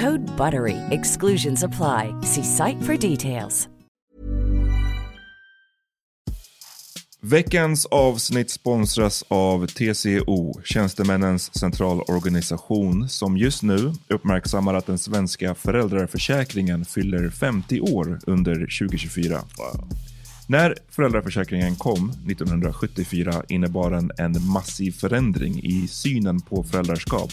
Code BUTTERY. Exclusions apply. See site for details. Veckans avsnitt sponsras av TCO, Tjänstemännens centralorganisation, som just nu uppmärksammar att den svenska föräldraförsäkringen fyller 50 år under 2024. När föräldraförsäkringen kom 1974 innebar den en massiv förändring i synen på föräldraskap.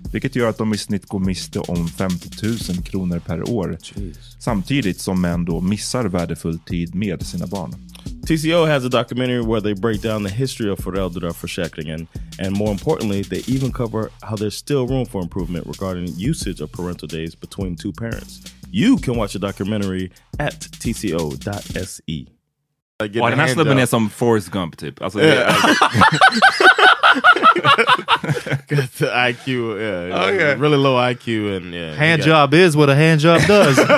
vilket gör att de i snitt går miste om 50 000 kronor per år. Samtidigt som män då missar värdefull tid med sina barn. TCO has a documentary where they break down the history of föräldraförsäkringen and more importantly, they even cover how there's still room for improvement regarding usage of parental days between two parents. You can watch the documentary at tco.se. Och den här snubben är som Forrest Gump typ. Alltså, det är, Got the IQ, yeah, yeah, oh, Okay. really low IQ, and yeah, Hand job is what a hand job does.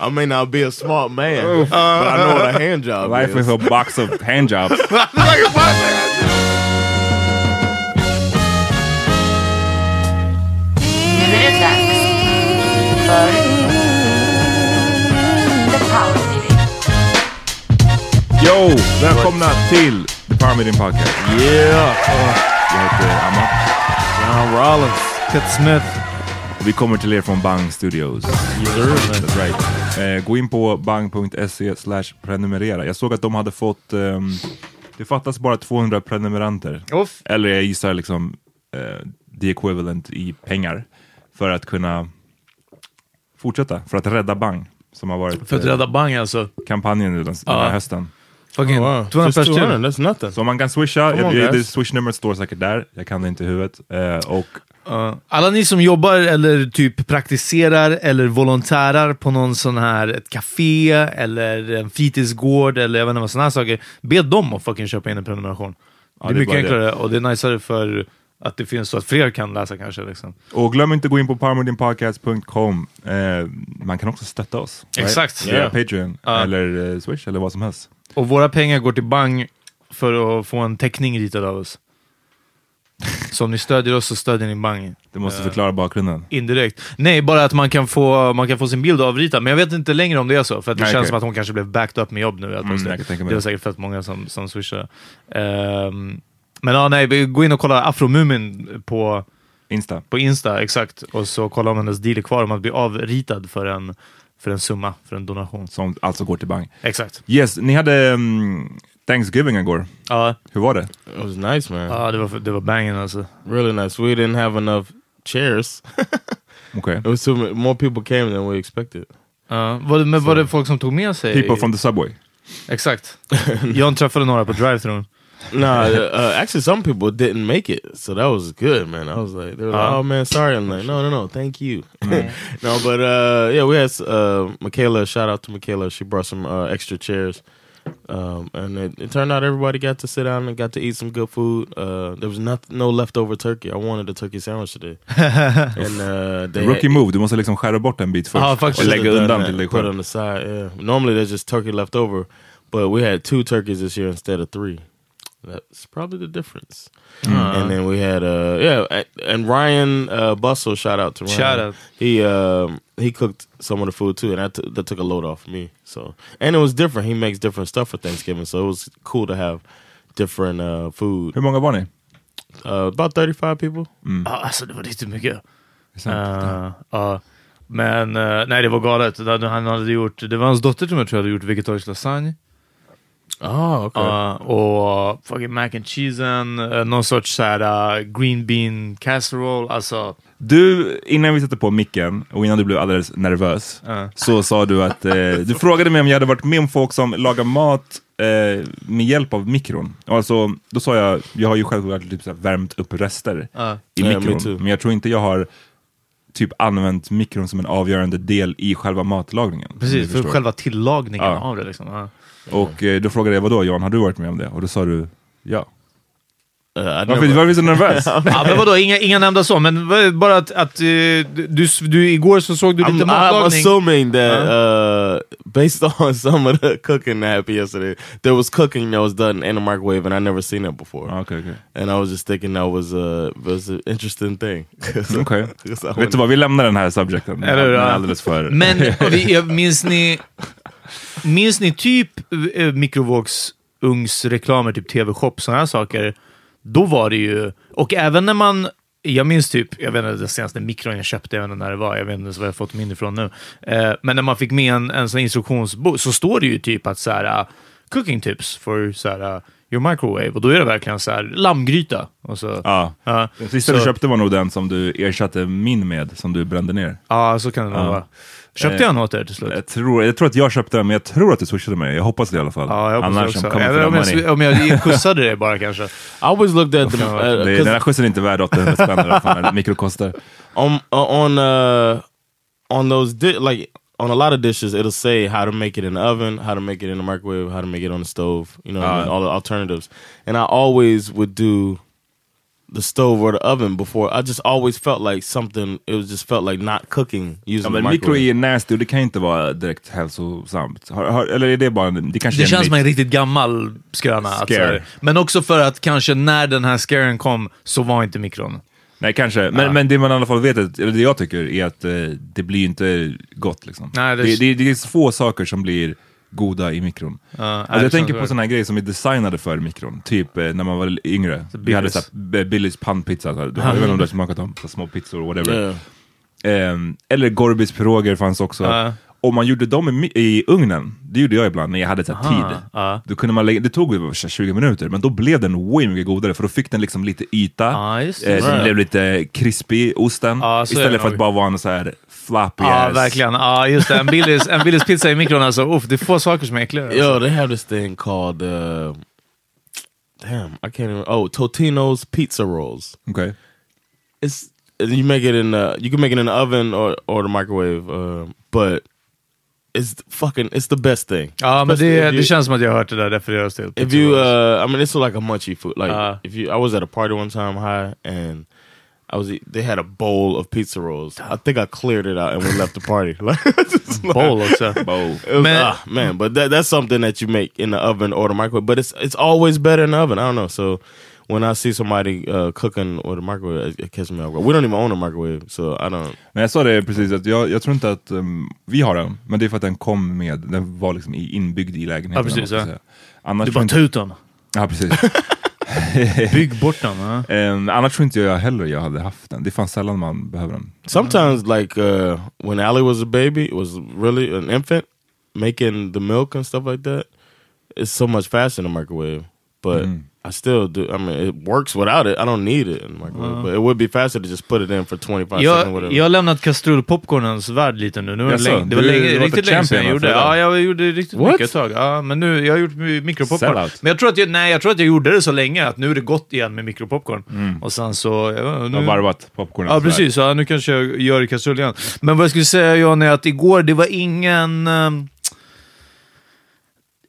I may not be a smart man, but I know what a hand job life is. is a box of hand jobs. är det dags för The Power Yo! Välkomna till The Power Meeting Podcast. Yeah, Jag heter Amma. John Rollins. Cut Smith. Vi kommer till er från Bang Studios. That's right. Eh, gå in på bang.se slash prenumerera. Jag såg att de hade fått, ehm, det fattas bara 200 prenumeranter. Uff. Eller jag gissar liksom eh, the equivalent i pengar. För att kunna fortsätta, för att rädda Bang. Som har varit För att eh, rädda Bang alltså. kampanjen den, den här hösten. Fucking Oh, wow. 200 Just pers 200, till. that's nothing. Så man kan swisha, Come on, det, det guys. swishnumret står säkert där, jag kan det inte i huvudet. Eh, och Ja. alla ni som jobbar eller typ praktiserar eller volontärar på någon sån här, ett café eller en fritidsgård eller jag vet inte vad sådana här saker. Be dem att fucking köpa in en prenumeration. det är det är mycket bara det. enklare och det är niceare för att det finns så att fler kan läsa kanske. Liksom. Och glöm inte att gå in på powermeetingpodcast.com. Eh, man kan också stötta oss. Exakt. Via Yeah. Patreon Ja. eller eh, Swish eller vad som helst. Och våra pengar går till Bang för att få en teckning ritad av oss. Så om ni stödjer oss så stödjer ni Bang. Du måste Eh, förklara bakgrunden. Indirekt. Nej, bara att man kan, få, man kan få sin bild avritad. Men jag vet inte längre om det är så, för att det Nej, känns okej. som att hon kanske blev backed up med jobb nu. Att Mm, jag kan tänka mig det var det. säkert fett många som, som swishade. Ehm, men ja, nej, gå in och kolla Afromumin på Insta. På Insta, exakt. Och så kolla om hennes deal är kvar om att bli avritad för en, för en summa, för en donation. Som alltså går till bank. Exakt. Yes, ni hade um, Thanksgiving igår. Ja, Hur var det? It was nice, man. ja det var, det var bangen alltså. really nice. We didn't have enough chairs. Okej. It was too more people came than we expected. Ja, var det, men var det folk som tog med sig? People from the subway. Exakt. John träffade några på drive-thrun. No, uh, actually, some people didn't make it, so that was good, man. I was like, they were like, Uh. "Oh man, sorry." I'm like, "No, no, no, thank you." no, but uh, yeah, we had uh, Michaela. Shout out to Michaela. She brought some uh, extra chairs, um, and it, it turned out everybody got to sit down and got to eat some good food. Uh, there was not, no leftover turkey. I wanted a turkey sandwich today, and uh, they Rookie move, du måste liksom skära bort en bit först. Ja, faktiskt. och lägga Should've done undan till dig put it on the side. Yeah, normally there's just turkey left over, but we had two turkeys this year instead of three. That's probably the difference. And then we had uh yeah, and Ryan uh, Bustle. Shout out to Ryan. Shout out. He um he cooked some of the food too, and that took that took a load off me. So and it was different. He makes different stuff for Thanksgiving, so it was cool to have different uh food. Hur många var ni? Uh, about thirty five people. Ja, alltså det var riktigt mycket. Det är sant. Uh, ja. Men uh, nej, det var galet. Det hade- Han hade gjort, det var hans dotter som jag tror hade gjort vegetarisk lasagne. Oh, okay. Uh, och fucking mac and cheesen, uh, någon sorts såhär uh, green bean casserole. Alltså, Du, innan vi satte på micken och innan du blev alldeles nervös, så sa du att eh, du frågade mig om jag hade varit med om folk som lagar mat med hjälp av mikron. Alltså, då sa jag, jag har ju självklart typ så här värmt upp rester i me mikron, men jag tror inte jag har typ använt mikron som en avgörande del i själva matlagningen. precis, för förstår. själva tillagningen Ja. av det. Liksom. Ja. Och eh, då frågade jag, vadå Jan, har du varit med om det? Och då sa du, ja. Uh, Varför, varför är du så nervös? Ja, men vadå, inga, inga nämnda så, men bara att, att eh, du, du, igår så såg du lite I'm, I'm matlagning. assuming that uh, based on some of the cooking that happened yesterday, there was cooking that was done in the microwave, and I never seen that before. Ja, Okej, okej. And I was just thinking that was a was an interesting thing. 'cause I Vet du vad, vi lämnar den här subjecten. Eller alldeles för... Men minns ni, minns ni typ eh, mikrovågsugnsreklamer, typ TV-shop, sådana här saker? Då var det ju, och även när man, jag minns typ, jag vet inte, den senaste mikron jag köpte, jag vet inte när det var, jag vet inte ens var jag fått min ifrån nu. Eh, men när man fick med en, en sån instruktionsbok så står det ju typ att så här, uh, cooking tips for så här, uh, your microwave. Och då är det verkligen så här, lammgryta. Och så, Ja. ja, Den sista så, du köpte var nog den som du ersatte min med, som du brände ner. Ja, så kan det nog vara. Köpte jag något där till slut? Jag tror, jag tror att jag köpte den, men jag tror att du swishade mig. Jag hoppas det i alla fall. Ja, jag hoppas Annars också. för om, jag, om jag skjutsade dig bara kanske. I always looked at the uh, Det, den här skjutsen är inte värd 800 spänn eller vad fan en mikro kostar. on uh, on uh, on those di- like on a lot of dishes, it'll say how to make it in the oven, how to make it in the microwave, how to make it on the stove. You know, what I mean? Ah. all the alternatives. And I always would do the stove or the oven before. I just always felt like something. It was just felt like not cooking using Ja, men microwave. är nasty och det kan inte vara direkt hälsosamt. Har, har, eller är det bara en, det kanske Det känns som en riktigt gammal skröna. Scare. men också för att kanske när den här scaren kom så var inte mikron. Nej, kanske. Men, men det man i alla fall vet, att- eller det jag tycker, är att eh, det blir inte gott. Liksom. Nej, det- det, det, det är få saker som blir goda i mikron. Ja, alltså, jag tänker på sådana här grejer som är designade för mikron. Typ eh, när man var yngre. Vi hade såhär, B- Billys pannpizza. Så här. Du Jag vet inte om du har smakat dem? Så små pizzor, whatever. Yeah. Ehm, eller Gorbis piroger fanns också. Ja. Om man gjorde dem i, i ugnen, det gjorde jag ibland när jag hade så här, tid. ja. Då kunde man lägga, det tog väl så här 20 minuter, men då blev den way mycket godare för då fick den liksom lite yta. Det. eh, den Right. blev lite krispig, osten. Så istället för att bara vara en så här floppy Ja, ass. verkligen. Ja, just det. En Billys, en Billys pizza i mikron alltså. Uff, det är få saker som är äckligare. Alltså. Yo, they have this thing called uh, damn, I can't even. Oh, Totino's pizza rolls. Okej. It's you make it in the you can make it in the oven or or the microwave, uh, but it's fucking it's the best thing. Ja, men det, det känns som att jag har hört det där refereras till. If you, uh, I mean, it's like a munchy food. Like Uh. if you, I was at a party one time high, and I was, e- they had a bowl of pizza rolls. I think I cleared it out and we left the party. Like, just like- Bowl. Bowl. Was, Man- ah, man, but that, that's something that you make in the oven or the microwave. But it's it's always better in the oven. I don't know. So when I see somebody uh, cooking or the microwave, it, it catches me off guard. We don't even own a microwave, so I don't. Men jag sa det precis, att jag, jag tror inte att um, vi har den, men det är för att den kom med, den var liksom i- inbyggd i lägenheten. Ja, precis, ja. Annars Du bara dem. Ja, precis. Bygg bort den. Ja. Ehm, annars tror inte jag heller jag hade haft den. Det är fan sällan man behöver den. Sometimes, like uh, when Allie was a baby, was really an infant, making the milk and stuff like that, it's so much faster in the microwave. But I still do. I mean, it works without it. I don't need it in microwave. But it would be faster to just put it in for 25 seconds. Jag, Whatever. jag har lämnat kastrullpopcornens värld lite nu. nu var det, Jaså, länge, det var du- länge, du riktigt länge sedan jag gjorde. Ja, jag gjorde riktigt What? mycket ett tag. Ja, men nu, jag har gjort mikropopcorn. Men jag tror, att jag, nej, jag tror att jag gjorde det så länge att nu är det gott igen med mikropopcorn. Och sen så... Ja, Jag har nu, varvat popcorn. Ja, precis. Ja, nu kanske jag gör kastrull igen. Men vad jag skulle säga John är att igår, det var ingen... ehm,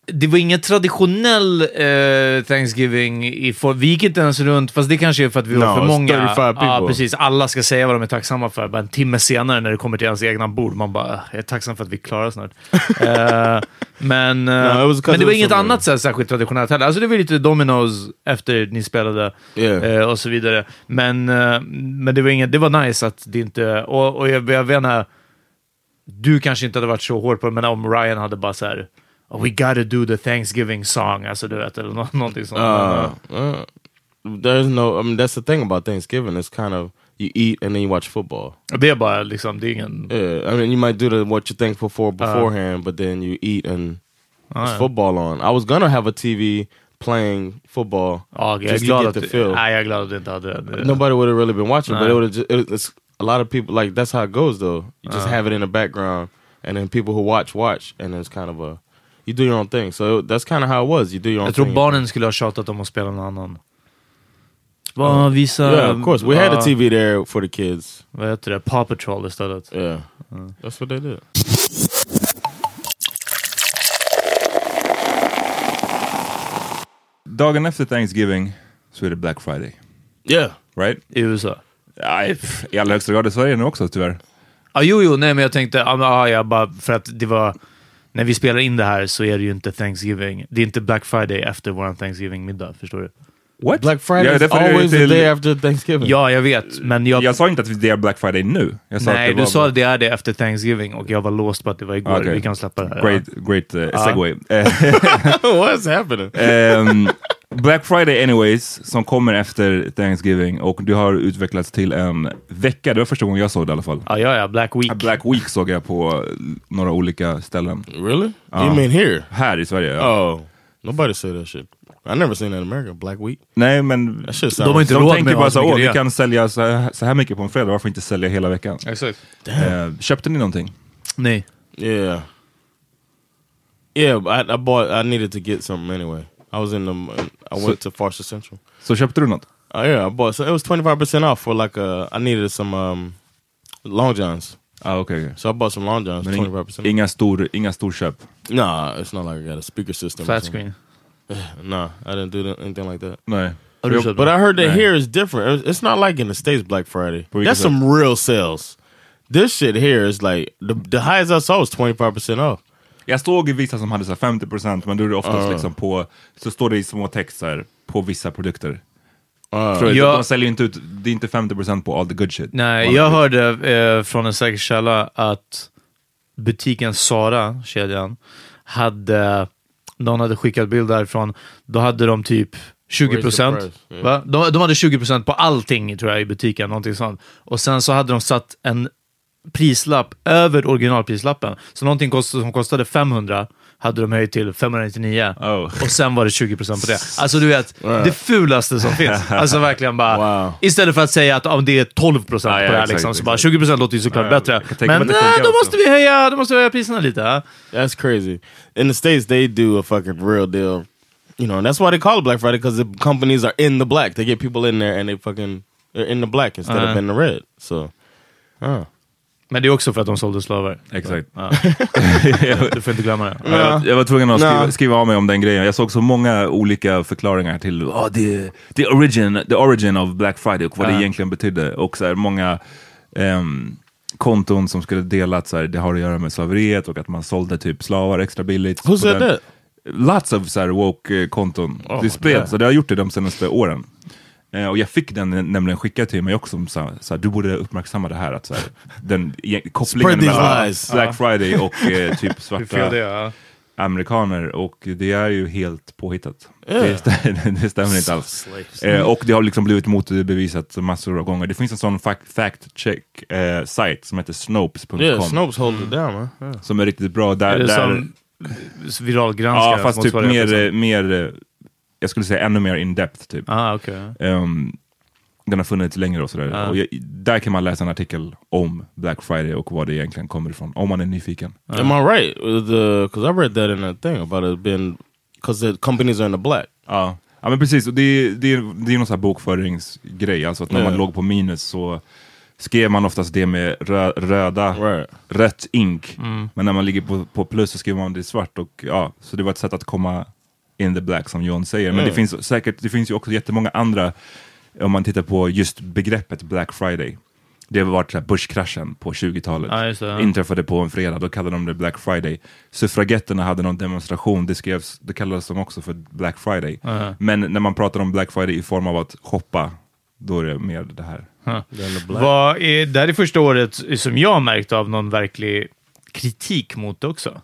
det var ingen traditionell eh, Thanksgiving. I for, vi gick inte ens runt, fast det kanske är för att vi var No, för it's många. 35 Ja, precis. Alla ska säga vad de är tacksamma för. Bara en timme senare när det kommer till ens egna bord, man bara, "Ah, jag är tacksam för att vi klarar snart. Eh, men, eh, No, 'cause men det var inget annat så här, särskilt traditionellt heller. Alltså det var lite Dominoes efter ni spelade Yeah. eh, och så vidare. Men, eh, men det var inget, det var nice att det inte, och, och jag, jag vet inte, du kanske inte hade varit så hård på det, men om Ryan hade bara så här, we gotta do the Thanksgiving song, alltså du vet, eller nå någonting sånt. Uh, uh, there's no. I mean, that's the thing about Thanksgiving. It's kind of you eat and then you watch football. det är bara liksom, det är ingen... Yeah, I mean, you might do the what you're thankful for beforehand, but then you eat and there's yeah. football on. I was gonna have a TV playing football jag är just to glad get att, the nej, jag är glad att du inte hade det. Nobody would have really been watching, but it would have. It, it's a lot of people like that's how it goes though. You just have it in the background, and then people who watch watch, and it's kind of a you do your own thing. So that's kind of how it was. You do your own Jag tror thing. barnen skulle ha tjatat om att spela någon annan. Vad visa... Yeah, of course. We had a ja, TV there for the kids. Vad heter det? Paw Patrol istället. Yeah, that's what they did. Dagen efter Thanksgiving så är det Black Friday. Yeah. Right? I USA. Pff, I allra högsta grad i Sverige nu också tyvärr. Ja, jo, jo, nej, men jag tänkte, ja, men, ja, ja, bara för att det var, när vi spelar in det här så är det ju inte Thanksgiving. Det är inte Black Friday efter vår Thanksgiving-middag, förstår du? What? Black Friday is always the till- day after Thanksgiving. Ja, jag vet, men jag... Jag sa inte att det är Black Friday nu. Jag sa nej, att det du var sa att det är det efter Thanksgiving och jag var låst på att det var igår. Okej. Vi kan släppa det här. Great, great uh, segway. Eh, What's happening? ehm, Black Friday anyways, som kommer efter Thanksgiving och det har utvecklats till en vecka. Det var första gången jag såg det i alla fall. Ja, ja, ja, Black Week. Black Week såg jag på några olika ställen. Really? You mean here? Här i Sverige. Ja. Oh, nobody say that shit. I never seen that in America. Black Week. Nej, men De har inte de tänker bara att så vi rea." kan sälja så här, så här mycket på en fredag, varför inte sälja hela veckan? Exakt. Eh, köpte ni någonting? Nej. Yeah. Yeah, I, I bought. I needed to get something anyway. I was in the. I went to Farsa Central. Så köpte du något? Oh yeah, I bought. So it was twenty five percent off for like a. I needed some um, long johns. Ah, okej. okej. So I bought some long johns. Men Twenty five percent. inga, stor, inga storköp? Nah, it's not like I got a speaker system. or Flat screen. Nah, I didn't do that, anything like that. Nej. Har But I heard that Right. here is different. It's- It's not like in the states Black Friday. What That's some real sales. This shit here is like the the highest I saw was twenty five percent off. Jag såg vissa som hade så här 50% men då är det oftast Ah. liksom på, så står det i små texter på vissa produkter. Uh, Tror du, Ja. De säljer inte ut, det är inte 50% på all the good shit. Nej, jag hörde eh, från en säker källa att butiken Sara, kedjan, hade, någon hade skickat bild därifrån, då hade de typ 20 Raise the procent. yeah. De, de hade 20 procent på allting tror jag i butiken, någonting sånt. Och sen så hade de satt en prislapp över originalprislappen. Så någonting kost, som kostade 500 hade de höjt till 599 Oh. och sen var det 20% på det. Alltså du vet, det fulaste som finns. Alltså verkligen bara, Wow. istället för att säga att om det är 12% Ja, ja, på det här, exakt, liksom, så bara exakt. 20% låter ju såklart Ja, bättre. Men nej, funkar då måste vi höja, då måste vi höja priserna lite. That's crazy. In the states, they do a fucking real deal. You know, and that's why they call it Black Friday because the companies are in the black. They get people in there and they fucking they're in the black instead Uh. of in the red. So, uh. Men det är också för att de sålde slavar. Exakt. Du får inte glömma det. Jag, var- jag var tvungen att skriva, Ja. skriva av mig om den grejen. Jag såg så många olika förklaringar till oh, the, the, origin, the origin of Black Friday och vad det Ja. egentligen betydde. Och så här, många ehm, konton som skulle dela att så här, det har att göra med slaveriet och att man sålde typ slavar extra billigt. Who said den- that? Lots of så här, woke-konton. Oh det spreds, så det har gjort det de senaste åren. Eh, och jag fick den nämligen skickad till mig också, så här, du borde uppmärksamma det här, att så den e- kopplingen mellan lies. Black Friday och eh, typ det svarta är. ja. amerikaner och det är ju helt påhittat. Yeah. Det, stämmer, det stämmer inte alls. Eh, och det har liksom blivit motbevisat massor av gånger. Det finns en sån fact, fact check eh, som heter snopes.com Yeah, Snopes hold it down man. Yeah. som är riktigt bra. Där, Är det där, som viralgranskare? ja, fast typ mer, mer, jag skulle säga ännu mer in depth typ. Ah, okej. Ehm, den har funnits längre och sådär. Ja. Och jag, där kan man läsa en artikel om Black Friday och vad det egentligen kommer ifrån, om man är nyfiken. Am I right? Because I read that in a thing about it being because the companies are in the black. Ja, ja men precis. Och det, det, det är någon sån här bokföringsgrej. Alltså att när Ja. man låg på minus så skrev man oftast det med rö, röda, Right. rött ink. Men när man ligger på, på plus så skriver man det svart. Och, ja, så det var ett sätt att komma in the black som John säger. Men Mm. det finns säkert, det finns ju också jättemånga andra, om man tittar på just begreppet Black Friday. Det har varit börskraschen på 20-talet. Ja, just det, ja. Inträffade på en fredag, då kallade de det Black Friday. Suffragetterna hade någon demonstration, det, skrevs, det kallades de också för Black Friday. Ja. Men när man pratar om Black Friday i form av att shoppa, då är det mer det här. Black. Vad är, det här är första året som jag har märkt av någon verklig kritik mot det också.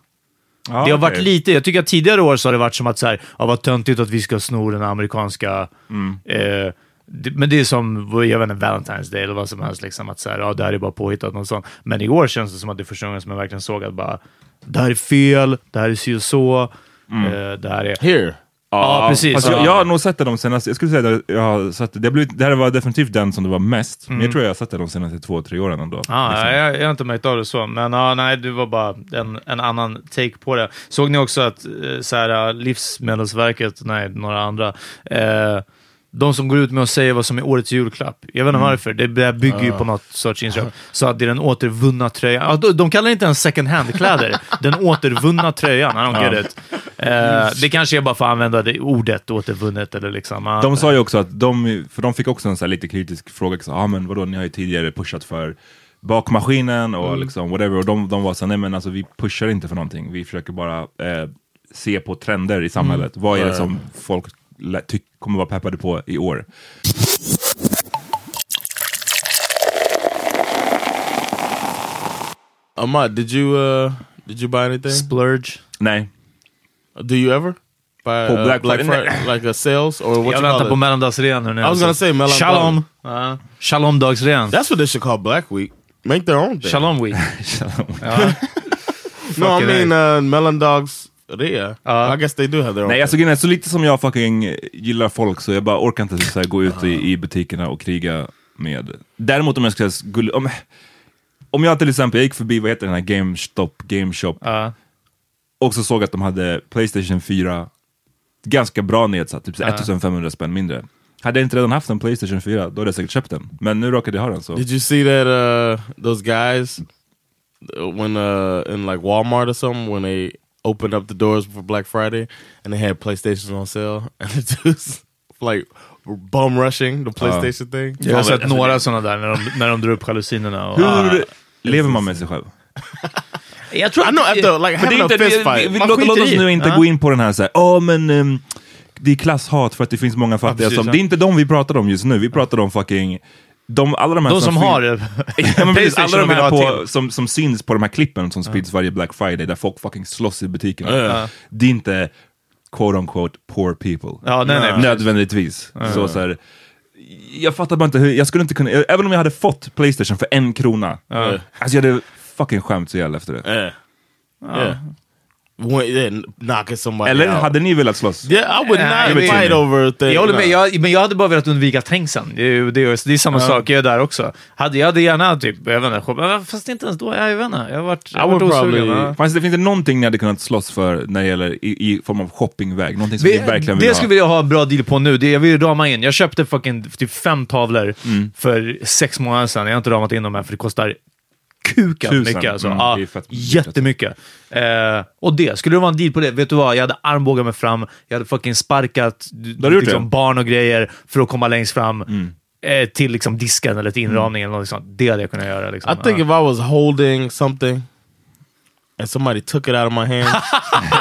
Ja, det har varit okej. lite, jag tycker att tidigare år så har det varit som att så här, ja, vad töntigt att vi ska sno den amerikanska... Mm. Eh, det, men det är som, jag vet inte, Valentine's Day eller vad som helst, liksom, att så här, ja, det här är bara påhittat något sånt. Men i år känns det som att det är första gången som jag verkligen såg att bara, det här är fel, det här är si och så, eh, det här är... Here. Ja, precis. Fast jag, Ja. jag har nog sett det de senaste, jag skulle säga att jag har sett det, det, blivit, det här var definitivt den som det var mest, men jag tror jag har sett det de senaste två, tre åren ändå. Mm. Ja, Liksom. jag, jag har inte märkt av det så, men ja, nej, det var bara en, en annan take på det. Såg ni också att eh, så här, Livsmedelsverket, nej, några andra, eh, de som går ut med att säga vad som är årets julklapp. Jag vet inte Mm. varför, det, det bygger ju på något sorts inköp. Så att det är den återvunna tröjan. Ja, de, de kallar det inte ens second hand-kläder. den återvunna tröjan, I don't get it. Eh, det kanske är bara för att använda det ordet återvunnet eller liksom. De sa ju också att de, för de fick också en så här lite kritisk fråga, ja ah, men vadå, ni har ju tidigare pushat för bakmaskinen och Mm. liksom whatever, och de, de var så nej men alltså vi pushar inte för någonting, vi försöker bara eh, se på trender i samhället. Mm. Vad är det som folk kommer vara peppade på i år? Ahmad, did you uh did you buy anything? Splurge. Nej, Do you ever buy På uh, Black Black Friday? Friday, like a sales or what Jag you väntar på mellandagsrean nu. I was gonna say mellandag. Shalom! Ja. Shalom-dagsrean. That's what they should call Black Week. Make their own thing. Shalom week. No, I mean uh, mellandags rea. Uh, I guess they do have their own. Nej, alltså så lite som jag fucking gillar folk så jag bara orkar inte så här, gå ut i, i butikerna och kriga med. Däremot om jag ska skulle, om, om jag till exempel, jag gick förbi, vad heter den här GameStop, GameShop, Ja. Och så såg att de hade Playstation 4 ganska bra nedsatt, typ Ja. 1500 spänn mindre. Hade jag inte redan haft en Playstation 4, då hade jag säkert köpt den. Men nu råkade jag ha den så. Did you see that uh those guys uh, when uh in like Walmart or something when they opened up the doors for Black Friday and they had PlayStations on sale and the dudes like bum rushing the PlayStation thing? Jag har Fan, sett alltså, några sådana där när de, när de drar upp jalusinerna. Och, Hur lever man med sig själv? Jag tror know after like För det är inte, fist vi, fight. vi, låt, låt oss nu inte gå in på den här såhär, ja men ehm, det är klasshat för att det finns många fattiga precis, som, ja. det är inte de vi pratar om just nu, vi pratar om fucking de, alla de här De som fin- har ja, men precis, alla de här på, som, som syns på de här klippen som sprids varje Black Friday där folk fucking slåss i butikerna. Ja. Det är inte quote unquote poor people. Ja, nej, nej. Nödvändigtvis. Så, så här, jag fattar bara inte hur, jag skulle inte kunna, även om jag hade fått Playstation för en krona, alltså jag hade fucking skämt så jävla efter det. Yeah. Yeah. When, yeah, knocking somebody Eller out. hade ni velat slåss? Yeah, I would Nej, not men- fight over things. Jag håller med, jag, men jag hade bara velat undvika trängseln. Det är, det är, det är samma sak, jag är där också. Hade, jag hade gärna typ, jag vet inte, fast inte ens då, jag vet inte. Jag har varit, jag osugen. Fanns det, finns det någonting ni hade kunnat slåss för när det gäller i, i form av shoppingväg? Någonting som Vi, ni verkligen det vill skulle ha? jag ha en bra deal på nu. Det, jag vill rama in. Jag köpte fucking typ fem tavlor Mm. för sex månader sedan. Jag har inte ramat in dem än för det kostar kuken Tusen. mycket. Alltså. Mm, dyrt, jättemycket. Eh, och det, skulle det vara en deal på det, vet du vad? Jag hade armbågat mig fram, jag hade fucking sparkat liksom, barn och grejer för att komma längst fram. Mm. Eh, till liksom disken eller till inramningen eller något sånt. Det hade jag kunnat göra. Liksom. I think if I was holding something and somebody took it out of my hand.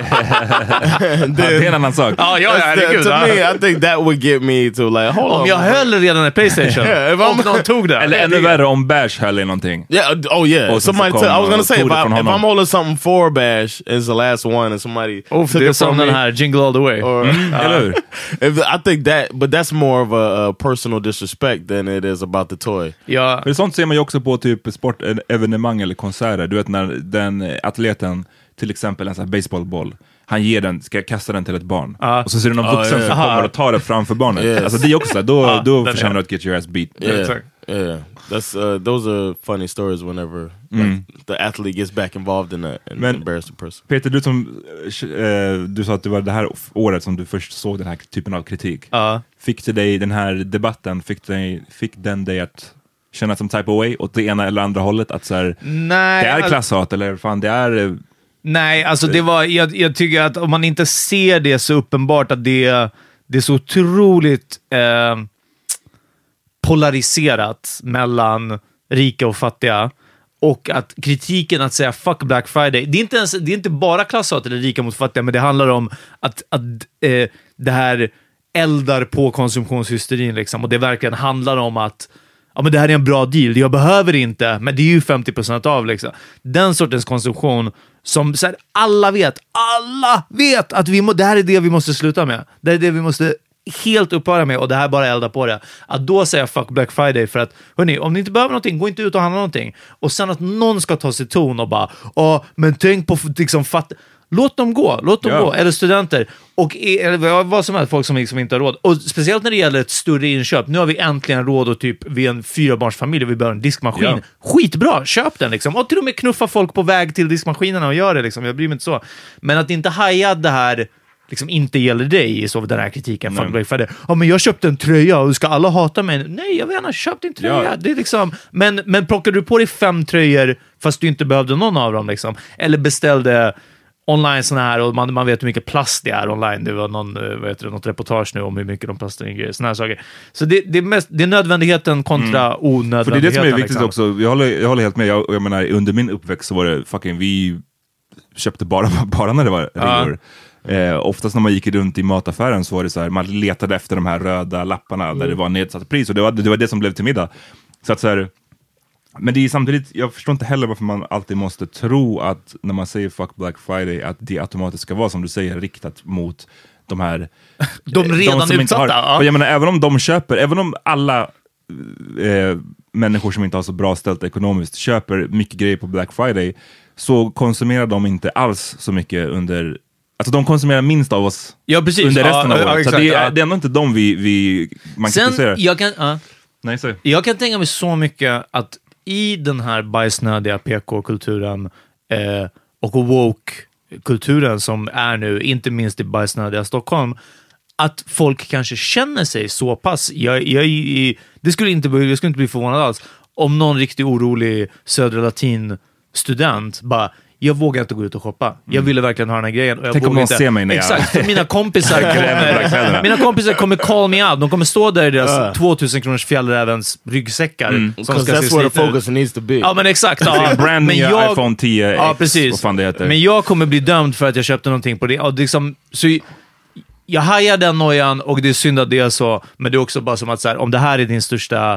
Ja, det är en annan sak. Ja, ja, ja, herregud. to me, I think that would get me to like, hold on. Om jag höll redan en Playstation Yeah, if I'm- och någon tog det. Eller ännu värre om Bash höll i någonting. Yeah. Oh yeah. Somebody. Took, I was gonna uh, say if, I, if. I'm holding something for Bash, it's the last one, and somebody Uff, took det är it from som me. den här Jingle All The Way. Or, Eller hur? if, I think that, but that's more of a, a personal disrespect than it is about the toy. Ja, För sånt ser man ju också på typ sportevenemang eller konserter. Du vet när den eh, atleten, till exempel en sån här baseballboll, han ger den, ska kasta den till ett barn. Ja. Och så ser du någon vuxen ja. som kommer och tar det framför barnet. Yes. Alltså det är också då, Ja, då den förtjänar du att get your ass beat. Yeah, yeah. That's uh, those are funny stories whenever like, the athlete gets back involved in a, an Men- embarrassing person. Peter, du som, eh, du sa att det var det här året som du först såg den här typen av kritik. ja. Fick det dig, den här debatten, fick, dig, fick den dig att känna som type away åt det ena eller andra hållet? Att så här, Nej, det är alltså- klasshat eller fan det är... eh, Nej, alltså det var, jag, jag tycker att om man inte ser det så uppenbart att det, det är så otroligt eh, polariserat mellan rika och fattiga och att kritiken att säga fuck Black Friday, det är inte, ens, det är inte bara klasshat eller rika mot fattiga, men det handlar om att, att eh, det här eldar på konsumtionshysterin liksom, och det verkligen handlar om att ja, men det här är en bra deal, jag behöver inte, men det är ju 50% av. Liksom. Den sortens konsumtion som så här, alla vet, alla vet att vi må, det här är det vi måste sluta med. Det är det vi måste helt upphöra med och det här bara elda på det. Att då säga fuck Black Friday för att, hörni, om ni inte behöver någonting, gå inte ut och handla någonting. Och sen att någon ska ta sig ton och bara, ja men tänk på liksom fatt... Låt dem gå, låt dem Ja. gå. Eller studenter. Och eller vad som helst, folk som liksom inte har råd. Och speciellt när det gäller ett större inköp. Nu har vi äntligen råd att typ, vi är en fyrabarnsfamilj och vi behöver en diskmaskin. Ja. Skitbra, köp den liksom. Och till och med knuffa folk på väg till diskmaskinerna och gör det liksom. Jag bryr mig inte så. Men att inte haja det här liksom inte gäller dig så den här kritiken. Nej. Black Friday. Ja, men jag köpte en tröja och ska alla hata mig? Nej, jag vill gärna köp din tröja. Ja. Det är liksom, men, men plockar du på dig fem tröjor fast du inte behövde någon av dem, liksom, eller beställde online såna här och man, man vet hur mycket plast det är online. Det var någon, eh, vad heter det, något reportage nu om hur mycket de plastar in grejer. Såna här saker. Så det, det, är mest, det är nödvändigheten kontra För onödvändigheten. det är det som är viktigt liksom. också. Jag håller, jag håller helt med. Jag, jag menar, under min uppväxt så var det fucking, vi köpte bara, bara när det var reor. Eh, oftast när man gick runt i mataffären så var det så här, man letade efter de här röda lapparna där det var nedsatt pris och det var, det var det som blev till middag. Så att så här, men det är samtidigt, jag förstår inte heller varför man alltid måste tro att när man säger fuck Black Friday att det automatiskt ska vara som du säger riktat mot de här De redan inte utsatta, har, ja. jag menar, även om de köper, även om alla eh, människor som inte har så bra ställt ekonomiskt köper mycket grejer på Black Friday, så konsumerar de inte alls så mycket under Alltså de konsumerar minst av oss Ja, under Ja, resten av ja, året. exakt, så det är, ja. det är ändå inte de vi, vi man Sen, kritiserar. jag kan... ja. Nej, så. Jag kan tänka mig så mycket att i den här bajsnödiga PK-kulturen eh, och woke-kulturen som är nu, inte minst i bajsnödiga Stockholm, att folk kanske känner sig så pass... Jag, jag, det skulle inte, jag skulle inte bli förvånad alls om någon riktigt orolig södra latin-student bara jag vågar inte gå ut och shoppa. Jag ville verkligen ha den här grejen. Och jag Tänk om någon inte. ser mig när jag- Exakt, för mina kompisar kommer, mina kompisar kommer call me out. De kommer stå där i deras 2000 kronors fjällrävens ryggsäckar. Som Because ska that's se where the ut. focus needs to be. Ja, men exakt. Ja. Brand men nya jag, iPhone 10 Ja, precis. vad fan det heter. Men jag kommer bli dömd för att jag köpte någonting på det. Och liksom, så jag hajar den nojan och det är synd att det är så, men det är också bara som att så här, om det här är din största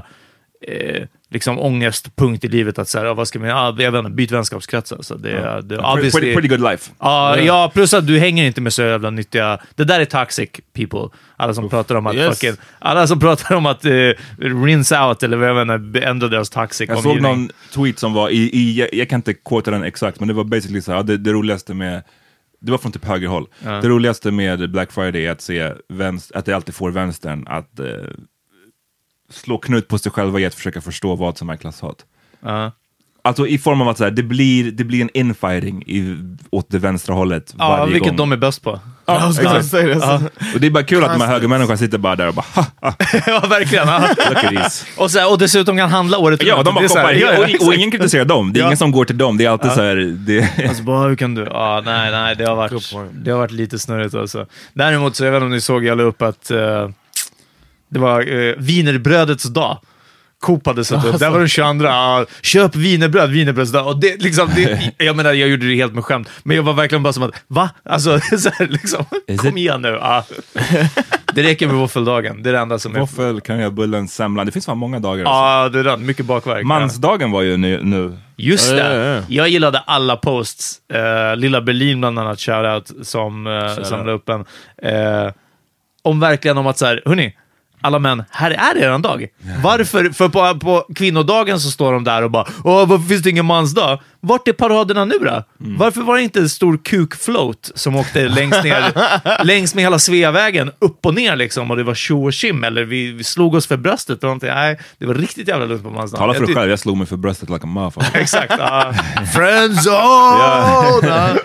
eh, liksom ångestpunkt i livet, att så här, ja, vad ska man, ja, jag vet inte, byt vänskapskrets. Alltså. Det, är- det, är pretty, pretty, good life. Ja, ja, plus att du hänger inte med så jävla nyttiga... Det där är toxic people. Alla som pratar om att Yes. fucking... Alla som pratar om att uh, rinse out, eller vad jag menar, ändra deras toxic Jag såg omgivning. någon tweet som var i, i jag, jag kan inte quota den exakt, men det var basically så här, ja, det, det roligaste med det var från typ högerhåll. Det roligaste med Black Friday är att se vänster, att det alltid får vänstern att eh, slå knut på sig själva i att försöka förstå vad som är klasshat. Ja. Alltså i form av att så här, det, blir, det blir en infighting i, åt det vänstra hållet Ja, varje vilket gång. de är bäst på. Exakt. say this. Och det är bara kul att de här högermänniskorna sitter bara där och bara ha, ha, ja, verkligen. Ja. Och, så här, och dessutom kan handla året Ja, de bara Det här, ja, ja, och, och ingen kritiserar dem. Det är Ja. ingen som går till dem. Det är alltid så här, det, Alltså, bara, hur kan du? Ja, nej, nej, det har, varit, det har varit lite snurrigt alltså. Däremot så, jag vet inte om ni såg, jag la upp att eh, det var uh, wienerbrödets dag. Coop hade satt upp. Där var den 22. Ja, köp wienerbröd, wienerbrödsdag. Och det, liksom, det, jag menar, jag gjorde det helt med skämt. Men jag var verkligen bara som att, va? Alltså, så här, liksom, kom igen nu. Ja. Det räcker med våffeldagen. Det är det enda som är... Våffel, kanelbullen, semlan. Det finns fan många dagar. alltså. Ja, det är den. Mycket bakverk. Mansdagen var ju nu. nu. Just Ja, det. ja, ja. Jag gillade alla posts. Uh, Lilla Berlin bland annat, shoutout, som, uh, som la upp en. Eh, om verkligen om att så här, hörni, alla män, här är det en dag. Varför? För på, på kvinnodagen så står de där och bara Åh, varför finns det ingen mansdag? Vart är paraderna nu då? Varför var det inte en stor kuk-float som åkte längst ner, längs med hela Sveavägen, upp och ner liksom, och det var tjo och tjim, eller vi, vi slog oss för bröstet och någonting. Nej, det var riktigt jävla lugnt på mansdagen. Tala för Jag dig själv, jag slog mig för bröstet like a motherfucker. Exakt. ja. Friendzone!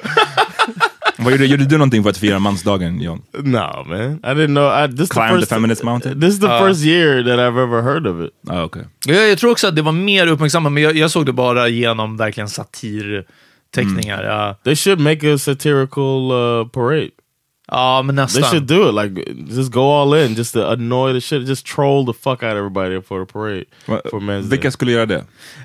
Vad gjorde, gjorde du någonting för att fira mansdagen, John? No, man. I didn't know. I, this Climb the the first, feminist mountain? This is the first year that I've ever heard of it. Ah, okay. Jag, jag tror också att det var mer uppmärksammat, men jag, jag såg det bara genom verkligen satirteckningar. Ja. They should make a satirical uh, parade. Ja, men They nästan. should do it. Like, just go all in, just to annoy the shit, just troll the fuck out of everybody for the parade for Men's Vilka skulle göra det?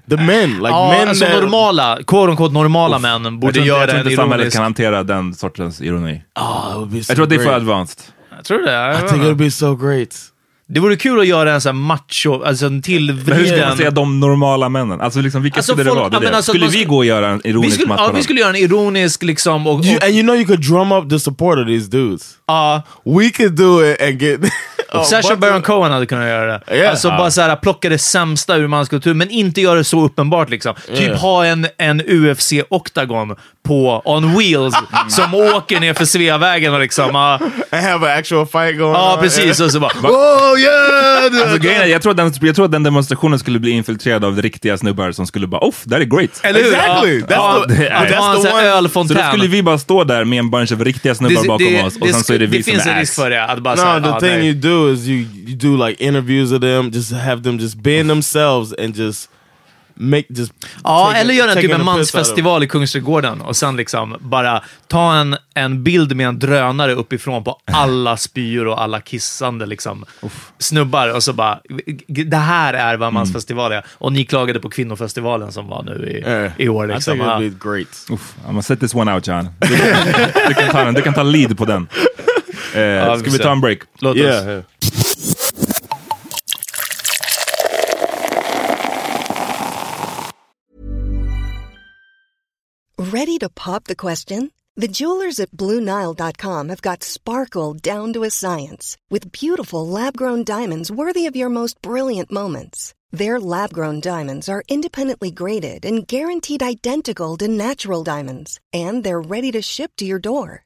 The men, like ja, men alltså that normala, quote unquote normala män Jag borde tror inte, jag göra tror inte samhället kan hantera den sortens ironi. Oh, it would be so Jag tror att det är för advanced. Jag tror det. Jag I vet think it would be so great. Det vore kul att göra en sån här macho, alltså en Men hur ska man tillvriden... säga de normala männen? Alltså liksom, vilka Alltså, skulle det folk- vara? Det är ja, det. alltså, skulle vi gå och göra en Vi ironisk skulle, ja, match vi skulle göra en ironisk liksom och... och You, and you know you could drum up the support of these dudes. ja, We could do it and get... of- Baron Cohen hade kunnat göra det. Ja. Alltså bara så här, plocka det sämsta ur manskultur, men inte göra det så uppenbart. Liksom. Typ Ja. ha en, en UFC-oktagon på on wheels som åker ner för Sveavägen och liksom... Ja, and have an actual fight going ja on. precis. Och så bara... Oh yeah! Alltså, grejen jag, tror att den, jag tror att den demonstrationen skulle bli infiltrerad av riktiga snubbar som skulle bara off, that is great. Eller hur? Exactly. Ja, That's ja, the- that's one- Så då ölfontän. skulle vi bara stå där med en bunch av riktiga snubbar bakom oss och sen så är det vi det som finns är en risk för det. Att bara så här, No, the thing nej. you do is you you do like interviews of them, just have them just being themselves and just make just Ja, eller göra en typ en out of- mansfestival i Kungsträdgården och sen liksom bara ta en, en bild med en drönare uppifrån på alla spyor och alla kissande liksom, snubbar och så bara, det här är Mm. vad mansfestival är. Och ni klagade på kvinnofestivalen som var nu i, Eh, i år. I Liksom. think Ja. it'd be great. Uff, I'm gonna set this one out John. Du, du, kan, ta du kan ta lead på den. Eh, vi ska får vi se. ta en break? Låt Yeah, oss. yeah. Ready to pop the question? The jewelers at BlueNile.com have got sparkle down to a science with beautiful lab grown diamonds worthy of your most brilliant moments. Their lab grown diamonds are independently graded and guaranteed identical to natural diamonds, and they're ready to ship to your door.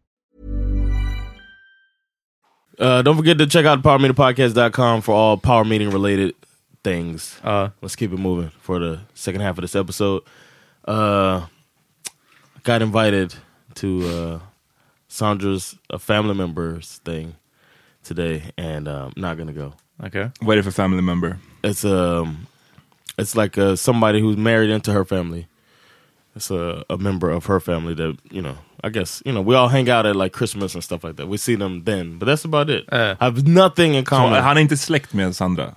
Uh, don't forget to check out powermeetingpodcast.com for all power meeting related things. Uh, let's keep it moving for the second half of this episode. Uh, got invited to uh, Sandra's a family members thing today, and um, not gonna go. Okay. waiting för family member? It's um, it's like uh, somebody who's married into her family. It's a, a member of her family that you know. I guess you know we all hang out at like Christmas and stuff like that. We see them then, but that's about it. Uh. I have nothing in Så, common. han är inte släkt med Sandra?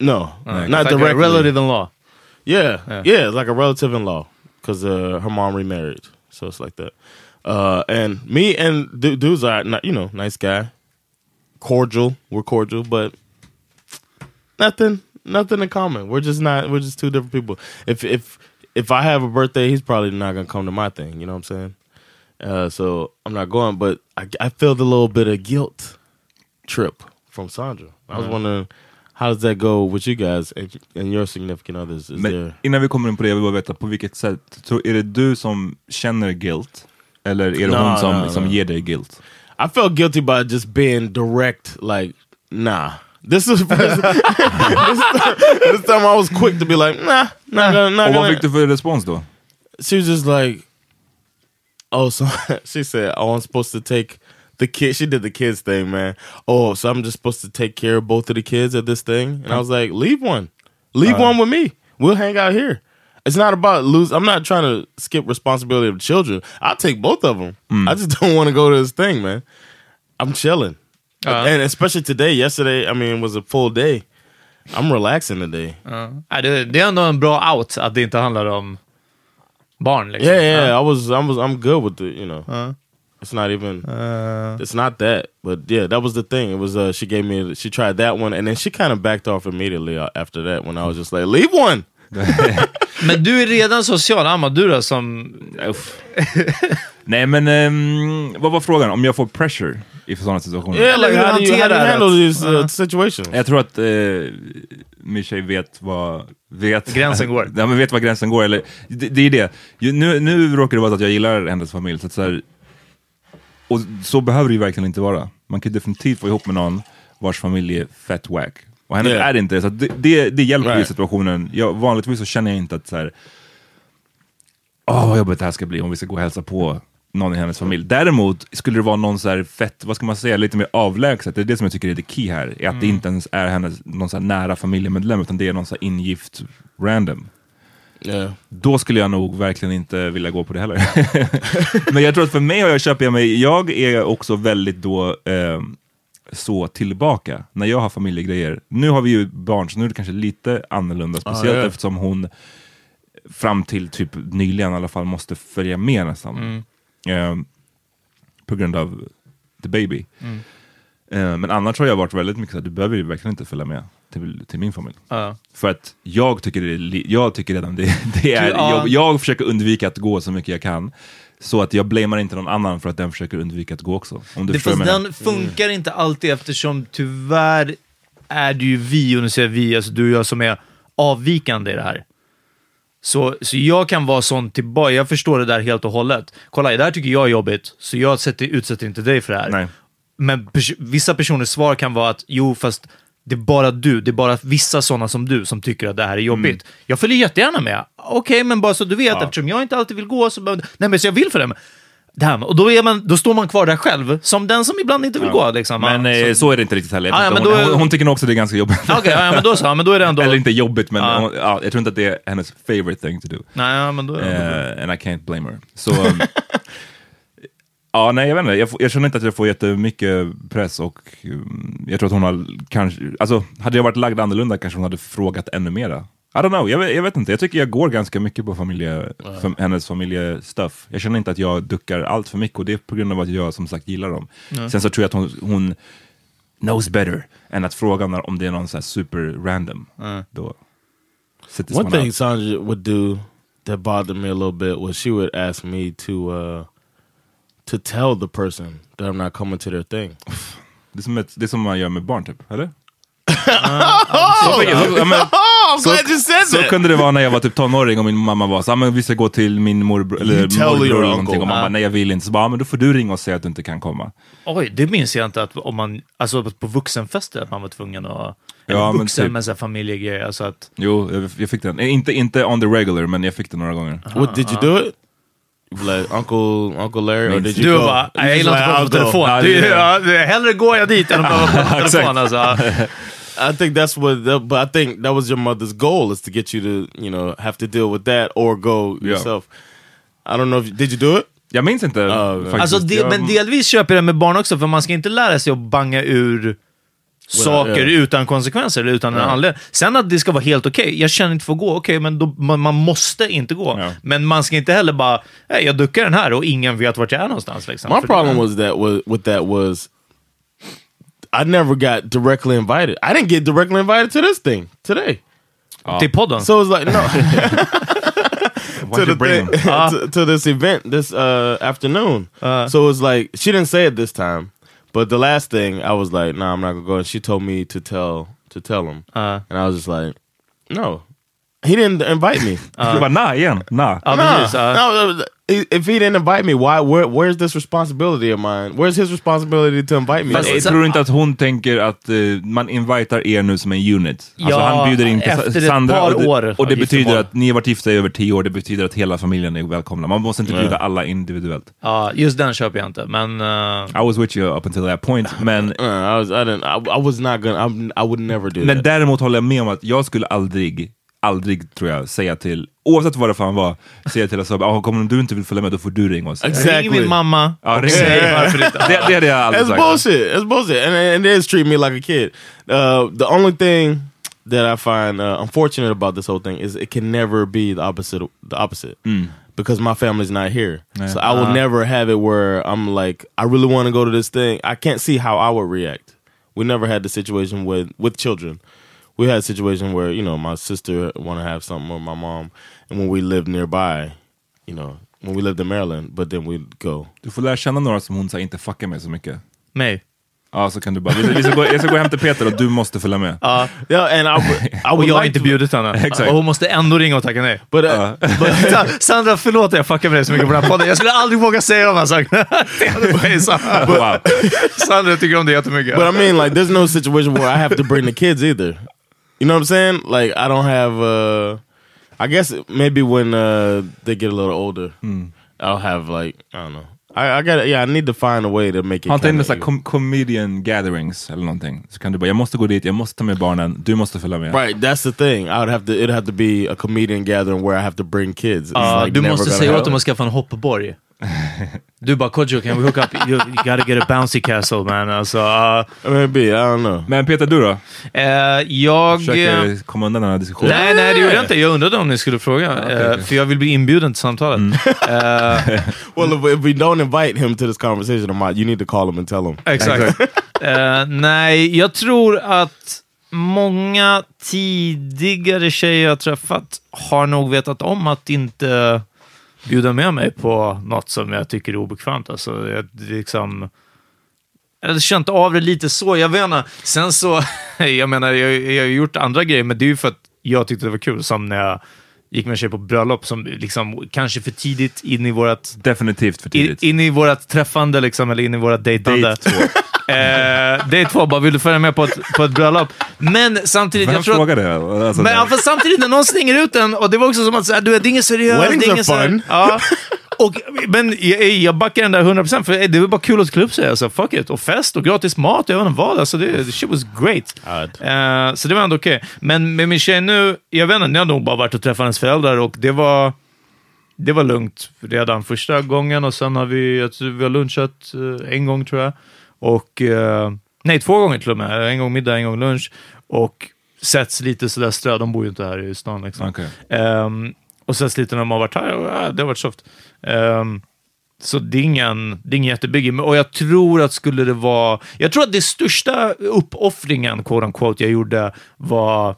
no, It's not like a directly. relative in law. Yeah, yeah, it's like a relative in law because uh, her mom remarried, so it's like that. Uh, and me and du- dudes are not, you know, nice guy, cordial. We're cordial, but nothing, nothing in common. We're just not. We're just two different people. If if if I have a birthday, he's probably not gonna come to my thing. You know what I'm saying? Uh, so I'm not going. But I, I felt a little bit of guilt trip from Sandra. I was wondering. How does that go with you guys and, and your significant others? Is there innan vi kommer in på det, jag vill bara veta på vilket sätt. Tror, är det du som känner guilt? Eller är det No, hon som, no, som ger dig guilt? I felt guilty by just being direct. Like, nah. This is this, this time I was quick to be like, nah, not gonna, not Och vad fick du för respons då? She was just like, oh, so she said, oh, I'm supposed to take the kid. She did the kids thing, man. Oh, so I'm just supposed to take care of both of the kids at this thing, and I was like, leave one, leave Uh. one with me. We'll hang out here. It's not about lose. I'm not trying to skip responsibility of the children. I'll take both of them. I just don't want to go to this thing, man. I'm chilling, Uh-huh. and especially today. Yesterday, I mean, it was a full day. I'm relaxing today. Nej, det, det är ändå en bra out att det inte handlar om um, barn. Liksom. Yeah, yeah. Ja. I was, I was, I'm good with it, you know. Uh-huh. It's not even. Uh. it's not that, but yeah, that was the thing. It was. uh She gave me. She tried that one, and then she kind of backed off immediately uh, after that. When I was just like, leave one. Men du är redan social, Amma, du då som... Uff. Nej men, ehm, vad var frågan? Om jag får pressure i sådana situationer? Like hur hanterar uh, situations? Jag tror att eh, min tjej vet vad... Vet, Gränsen går. ja, men vet vad gränsen går. Eller, det, det är det. Nu, nu råkar det vara så att jag gillar hennes familj. Så att så här, och så behöver det ju verkligen inte vara. Man kan definitivt få ihop med någon vars familj är fett wack. Och hennes Yeah. är inte det. Så det, det, det hjälper i Right. situationen. Jag, vanligtvis så känner jag inte att så här, åh vad jobbigt det här ska bli om vi ska gå och hälsa på någon i hennes familj. Däremot skulle det vara någon så här fett, vad ska man säga, lite mer avlägset. Det är det som jag tycker är det key här. Är att det inte ens är hennes, någon så nära familjemedlem, utan det är någon så ingift random. Yeah. Då skulle jag nog verkligen inte vilja gå på det heller. Men jag tror att för mig har jag köpt jag mig, jag är också väldigt då eh, så tillbaka när jag har familjegrejer. Nu har vi ju barn, så nu är det kanske lite annorlunda, speciellt ja. eftersom hon fram till typ nyligen i alla fall måste följa med nästan. Eh, på grund av the baby. Eh, men annars har jag varit väldigt mycket såhär, du behöver ju verkligen inte följa med till, till min familj. Ja. För att jag tycker, det jag tycker redan det, det är, Ja. jag, jag försöker undvika att gå så mycket jag kan. Så att jag blamear inte någon annan för att den försöker undvika att gå också. Om du Det, fast den funkar inte alltid eftersom tyvärr är det ju vi, och nu säger jag vi, alltså du och jag som är avvikande i det här. Så, så jag kan vara sån tillbaka, jag förstår det där helt och hållet. Kolla, det här tycker jag är jobbigt, så jag sätter, utsätter inte dig för det här. Nej. Men pers- vissa personers svar kan vara att jo, fast det är bara du, det är bara vissa sådana som du som tycker att det här är jobbigt. Mm. Jag följer jättegärna med. Okej, men bara så du vet, eftersom jag inte alltid vill gå så behöver... Nej, men så jag vill för. Det här, med- och då, är man, då står man kvar där själv, som den som ibland inte vill gå. Liksom. Men Ja, eh, så- så är det inte riktigt heller. Ah, ja, men hon, då hon, hon tycker nog också det är ganska jobbigt. Okej, ja, men då så. Ja, men då är det ändå... Eller inte jobbigt, men Ja. hon, ja, jag tror inte att det är hennes favorite thing to do. Nej, ja, men då är det. Eh, and I can't blame her. Så, um, ja, nej, jag vet inte. Jag, jag känner inte att jag får jättemycket press och um, jag tror att hon har kanske, alltså hade jag varit lagd annorlunda kanske hon hade frågat ännu mera. I don't know, jag vet, jag vet inte. Jag tycker jag går ganska mycket på familje, fam, hennes familjestuff. Jag känner inte att jag duckar allt för mycket och det är på grund av att jag som sagt gillar dem. Sen så tror jag att hon, hon knows better än att fråga om det är någon så här super random. Då sitter One thing out. Sandra would do that bothered me a little bit was she would ask me to uh to tell the person that I'm not coming to their thing. Det är, som ett, det är som man gör med barn typ, eller? Oh, så, så that. kunde det vara när jag var typ tonåring och min mamma var så ah, men vi ska gå till min morbror eller morbror eller någonting och mamma nej jag vill inte. Så bara, ah, men då får du ringa och säga att du inte kan komma. Oj, det minns jag inte att om man, alltså på vuxenfester, att man var tvungen att... Eller Ja, vuxen typ. med så familjegrejer, alltså att... Jo, jag, jag fick den. Eh, Inte, inte on the regular, men jag fick den några gånger. What did you do it? Like Uncle Uncle Larry, or did you Du go? bara, jag gillar inte att prata på telefon. Ja, Det det är- är- ja, hellre går jag dit än att prata på telefon. Alltså. I think that's what, that, but I think that was your mother's goal is to get you to, you know, have to deal with that or go Yeah. yourself. I don't know if did you do it? Jag minns inte faktiskt. Alltså, de, men delvis köper jag det med barn också, för man ska inte lära sig att banga ur saker yeah. utan konsekvenser eller utan en anledning. Sen att det ska vara helt okej. Jag känner inte för att gå. Okej, men då, man, man måste inte gå. Ja. Men man ska inte heller bara, "Nej, jag duckar den här och ingen vet vart jag är någonstans. Liksom. My För- problem was that was with that was I never got directly invited. I didn't get directly invited to this thing today. Till podden. So it was like no to the bring thing, them? to, to this event this uh, afternoon. Uh. so it was like she didn't say it this time, but the last thing I was like, "No, nah, I'm not gonna go." And she told me to tell to tell him, Uh. and I was just like, "No, he didn't invite me." Du bara, nah igen, nah. Ja, Nah, ja. no, if he didn't invite me, why? Where, where's this responsibility of mine? Where's his responsibility to invite me? Fast Jag tror inte att hon tänker att eh, man invitar er nu som en unit. Alltså Ja, han bjuder in efter ett Sandra och det, år och det betyder att ni har varit gifta i över tio år. Det betyder att hela familjen är välkomna. Man måste inte bjuda alla individuellt. Ja, just den köper jag inte. Men uh, I was with you up until that point. Men, Uh, I was, I didn't, I, I was not gonna, I, I would never do men that. däremot håller jag med om att jag skulle aldrig, aldrig tror jag, säga till, oavsett vad det fan var, säga till Asabi, ah, om du inte vill följa med då får du ringa oss. Exactly. ring min mamma Ja, ring mig. varför. Det, det hade jag aldrig It's sagt. bullshit. It's bullshit, and, and is treating me like a kid. Uh, the only thing that I find uh, unfortunate about this whole thing is it can never be the opposite. The opposite, because my family's not here, so I will never have it where I'm like, I really want to go to this thing. I can't see how I would react. We never had the situation with with children. We had a situation where you know my sister want to have something with my mom, and when we lived nearby, you know, when we lived in Maryland, but then we'd go. Du får lära känna några som hon så här, inte fuckar med så mycket. Mig. Ja, så kan du bara, vi, vi ska gå, jag ska gå hem till Peter och du måste följa med. Ja, Yeah, and I, would- I och jag har like inte bjudit henne. Exakt. Och hon måste ändå ringa och tacka nej. But, uh, Sa- Sandra, förlåt att jag fuckar med dig så mycket på den här podden. Jag skulle aldrig våga säga de här sakerna. Wow. Sandra tycker om det jättemycket. but I mean, like, there's no situation where I have to bring the kids either. You know what I'm saying? Like, I don't have. uh I guess maybe when uh they get a little older, I'll have like I don't know. I, I got yeah. I need to find a way to make it. Ha inte kinda en sån här even. com comedian gatherings eller någonting. Så kan du bara, jag måste gå dit, jag måste ta med barnen, du måste följa med. Right, that's the thing. I would have to. It'd have to be a comedian gathering where I have to bring kids. Ja, like du måste säga åt dem att skaffa en hoppborg. Du bara, Kodjo, can we hook up? You, you gotta get a bouncy castle man. Alltså, uh, Maybe I don't know. Men Peter, du då? eh, jag... Försöker komma undan den här diskussionen. Nej, nej, det gjorde jag inte. Jag undrade om ni skulle fråga. okej, eh, okej. För jag vill bli inbjuden till samtalet. Eh, Well, if, if we don't invite him to this conversation, Ahmad, you need to call him and tell him. Exakt. Eh, nej, jag tror att många tidigare tjejer jag träffat har nog vetat om att inte bjuda med mig på något som jag tycker är obekvämt. Alltså, jag, liksom... Jag hade känt av det lite så, jag vet inte. Sen så, jag menar, jag, jag har gjort andra grejer, men det är ju för att jag tyckte det var kul. Som när jag gick med en tjej på bröllop, som liksom kanske för tidigt in i vårat Definitivt för in, tidigt. in i vårat träffande, liksom, eller in i vårat dejtande. Date två. Eh, date två, bara vill du följa med på ett, på ett bröllop? Men samtidigt, Vem jag tror att, frågade? Alltså, men, ja, samtidigt när någon slänger ut den, och det var också som att så här, du det är inget seriöst. Weddings det är are inget här- fun. Ja. Och, men jag, jag backar den där 100% för det var bara kul att klä upp sig. Alltså, fuck it. Och fest och gratis mat, jag vet inte vad. Alltså, det, shit was great. Eh, så det var ändå okej. Men med min tjej nu, jag vet inte, jag har nog bara varit och träffat hennes föräldrar och det var, det var lugnt redan första gången och sen har vi, vi har lunchat eh, en gång tror jag. Och, eh, nej, två gånger till och med. En gång middag, en gång lunch. Och setts lite sådär strö. De bor ju inte här i stan liksom. Okej. Ehm, och setts lite när de har varit här och ja, det har varit soft. Ehm, så det är ingen, det är ingen jättebiggie. Men- Och jag tror att skulle det vara... Jag tror att det största uppoffringen, quote unquote, jag gjorde var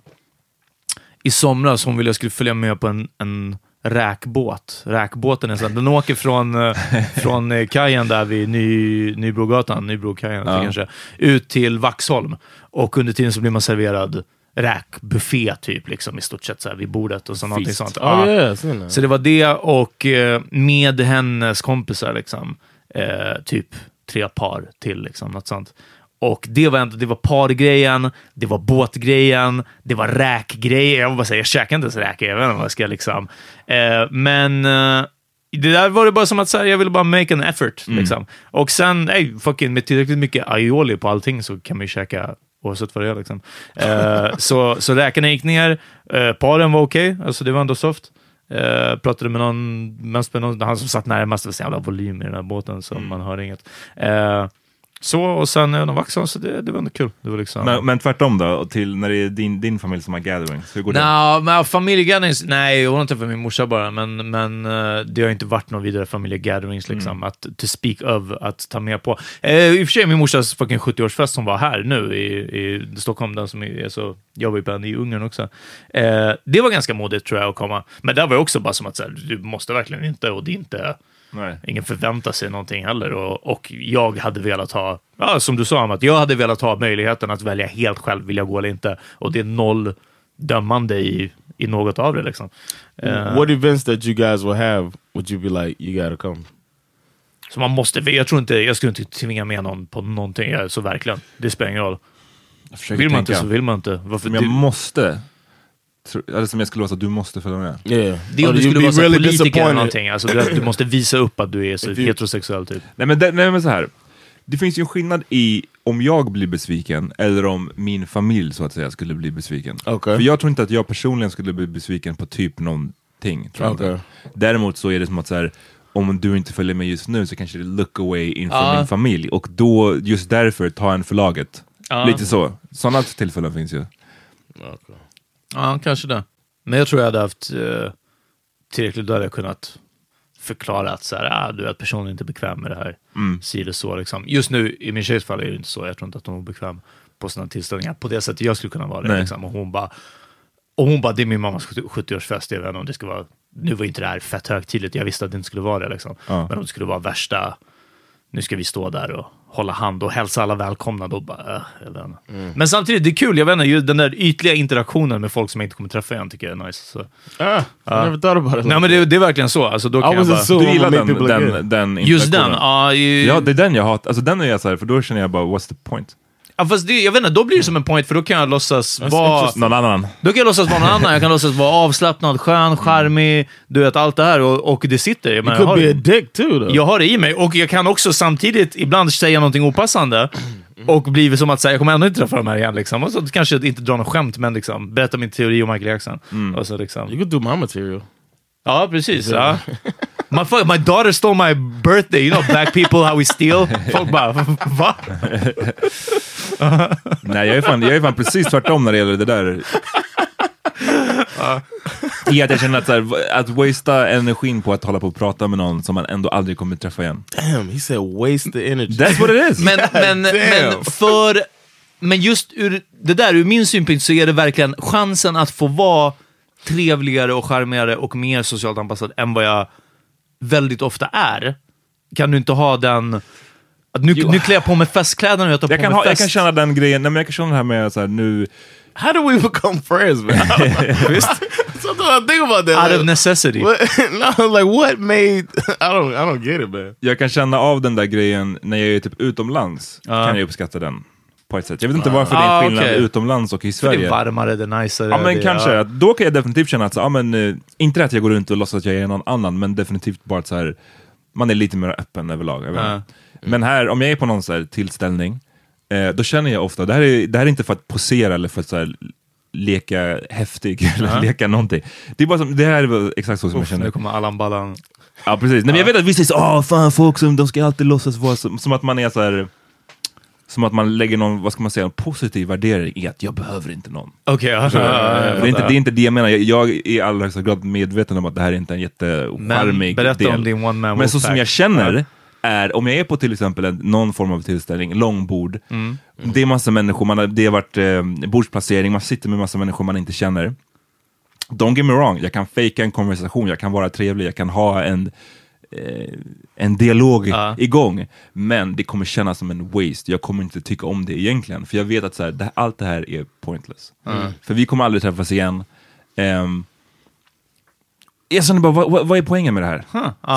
i somras. Hon ville jag skulle följa med på en, en räkbåt. Räkbåten är sån, den åker från, eh, från eh, kajen där vid Ny, Nybrogatan, Nybrokajen Ja. kanske, ut till Vaxholm. Och under tiden så blir man serverad räkbuffé typ, liksom, i stort sett så här, vid bordet och så någonting sånt. Ja. seen that. Så det var det och eh, med hennes kompisar, liksom, eh, typ tre par till, liksom, något sånt. Och det var, ändå, det var pargrejen, det var båtgrejen, det var räkgrejen. Jag vill bara säga, jag käkar inte ens räkor, jag vet inte vad jag ska liksom. Eh, men eh, det där var det bara som att så här, jag ville bara make an effort. Liksom. Och sen, nej, fucking, med tillräckligt mycket aioli på allting så kan man ju käka oavsett vad det är. Liksom. Eh, så, så räkorna gick ner, eh, paren var okej, alltså det var ändå soft. Eh, pratade med någon, mest med någon, han som satt närmast, det var så jävla volym i den här båten så man hör inget. Eh, Så, och sen vaxade, så det, det var ändå kul. Det var liksom... Men, men tvärtom då, till när det är din, din familj som har gatherings, hur går det? Nå, men familjegatherings, nej, hon har träffat min morsa bara, men, men eh, det har inte varit någon vidare familjegatherings liksom, att to speak of, att ta med på. Eh, I och för sig, min morsas fucking 70-årsfest som var här nu i, i Stockholm, den som är så, jobbar ju på den i Ungern också. Eh, det var ganska modigt tror jag att komma, men där var det också bara som att så här, du måste verkligen inte, och det är inte Nej. Ingen förväntar sig någonting heller. Och, och jag hade velat ha, ja, som du sa, att jag hade velat ha möjligheten att välja helt själv, vill jag gå eller inte. Och det är noll dömande i, i något av det. Liksom. Eh, What events that you guys will have would you be like, you gotta come? så man måste, jag tror inte, jag skulle inte tvinga med någon på någonting. Så verkligen, det spelar ingen roll. Vill man inte tänka. så vill man inte. Varför, Som jag måste, eller som jag skulle att du måste följa med. Yeah. det är om du skulle vara really politiker eller någonting. Alltså, du, du måste visa upp att du är så heterosexuell typ. Nej men, det, nej men så här. Det finns ju en skillnad i om jag blir besviken eller om min familj så att säga skulle bli besviken. Okej. För jag tror inte att jag personligen skulle bli besviken på typ någonting. Tror jag inte. Däremot så är det som att så här, om du inte följer med just nu så kanske det look away inför Ja. min familj. Och då, just därför, ta en för laget. Ja. Lite så. Sådana tillfällen finns ju. Ja, kanske det. Men jag tror jag hade haft eh, tillräckligt, då hade jag kunnat förklara att så här, ah, du är inte bekväm med det här. Si eller så. Liksom. Just nu, i min tjejs fall är det inte så. Jag tror inte att hon är bekväm på sådana tillställningar på det sättet jag skulle kunna vara det. Liksom. Och hon bara, och hon bara, det är min mammas 70 70-årsfest, jag vet inte om det ska vara, nu var inte det här fett högtidligt, jag visste att det inte skulle vara det liksom. Ja. Men om det skulle vara värsta, nu ska vi stå där och hålla hand och hälsa alla välkomna, då bara, äh, jag vet inte. Men samtidigt, det är kul, jag vet inte, ju den där ytliga interaktionen med folk som jag inte kommer träffa igen tycker jag är nice. Så. About it. Nej men det, det är verkligen så, alltså, då kan jag bara... assuming Du gillar den, den, again. den Just den, ja. ju- Ja, det är den jag hatar. Alltså den är jag så här, för då känner jag bara, what's the point? Ja fast det, jag vet inte, då blir det som en point, för då kan jag låtsas vara... Någon annan? Då kan jag låtsas vara någon annan, jag kan låtsas vara avslappnad, skön, charmig, du vet allt det här och, och det sitter. Jag, menar, could jag, har, dick too though. jag har det i mig och jag kan också samtidigt ibland säga någonting opassande och bli som att säga, jag kommer ändå inte träffa de här igen. Liksom. Och så kanske inte dra något skämt, men liksom, berätta min teori om Michael Jackson. Och så, liksom. You could do my material. Ja, precis. Ja. My, fuck, my daughter stole my birthday. You know black people, how we steal. Folk bara, va? Nej, jag är, fan, jag är fan precis tvärtom när det gäller det där. I att jag känner att, så här, att wastea energin på att hålla på och prata med någon som man ändå aldrig kommer träffa igen. Damn, he said waste the energy. That's what it is! Men, men, men för... Men just ur det där, ur min synpunkt, så är det verkligen chansen att få vara trevligare och charmigare och mer socialt anpassad än vad jag väldigt ofta är. Kan du inte ha den... Att nu, nu klär jag på mig festkläderna och jag tar jag, på kan mig ha, jag fest. kan känna den grejen, nej, men jag kan känna det här med så här, nu... How do we become friends, man? Visst? Sometimes I think about that. Out like, of necessity. what, no, like what made? I don't. I don't get it, man. Jag kan känna av den där grejen när jag är typ utomlands. Ja. Kan jag uppskatta den. På ett sätt. Jag vet inte varför det är Ah, en skillnad okej. utomlands och i För det är Sverige. varmare, det är najsare. Ja men det, kanske, ja. att då kan jag definitivt känna att, så, ja, men, eh, inte att jag går runt och låtsas att jag är någon annan, men definitivt bara att så här, man är lite mer öppen överlag. Jag. Men här, om jag är på någon så här, tillställning, eh, då känner jag ofta, det här, är, det här är inte för att posera eller för att så här, leka häftig eller leka någonting. Det är bara som, det här är exakt så som jag Uff, känner. nu kommer Allan Ballan. Ja precis, Nej, men jag vet att vissa säger åh fan folk som, de ska alltid låtsas vara som, som att man är så här. Som att man lägger någon, vad ska man säga, en positiv värdering i att jag behöver inte någon. Okej, ja. det, är inte, det är inte det jag menar, jag, jag är i allra högsta grad medveten om att det här är inte en jättecharmig berätta del. om din one man Men så som jag känner, är om jag är på till exempel en, någon form av tillställning, långbord, Mm. det är massa människor, man har, det har varit eh, bordsplacering, man sitter med massa människor man inte känner. Don't get me wrong, jag kan fejka en konversation, jag kan vara trevlig, jag kan ha en, eh, en dialog Ja. igång. Men det kommer kännas som en waste, jag kommer inte tycka om det egentligen. För jag vet att så här, det, allt det här är pointless. För vi kommer aldrig träffas igen. Ehm, jag känner bara, vad, vad, är poängen med det här?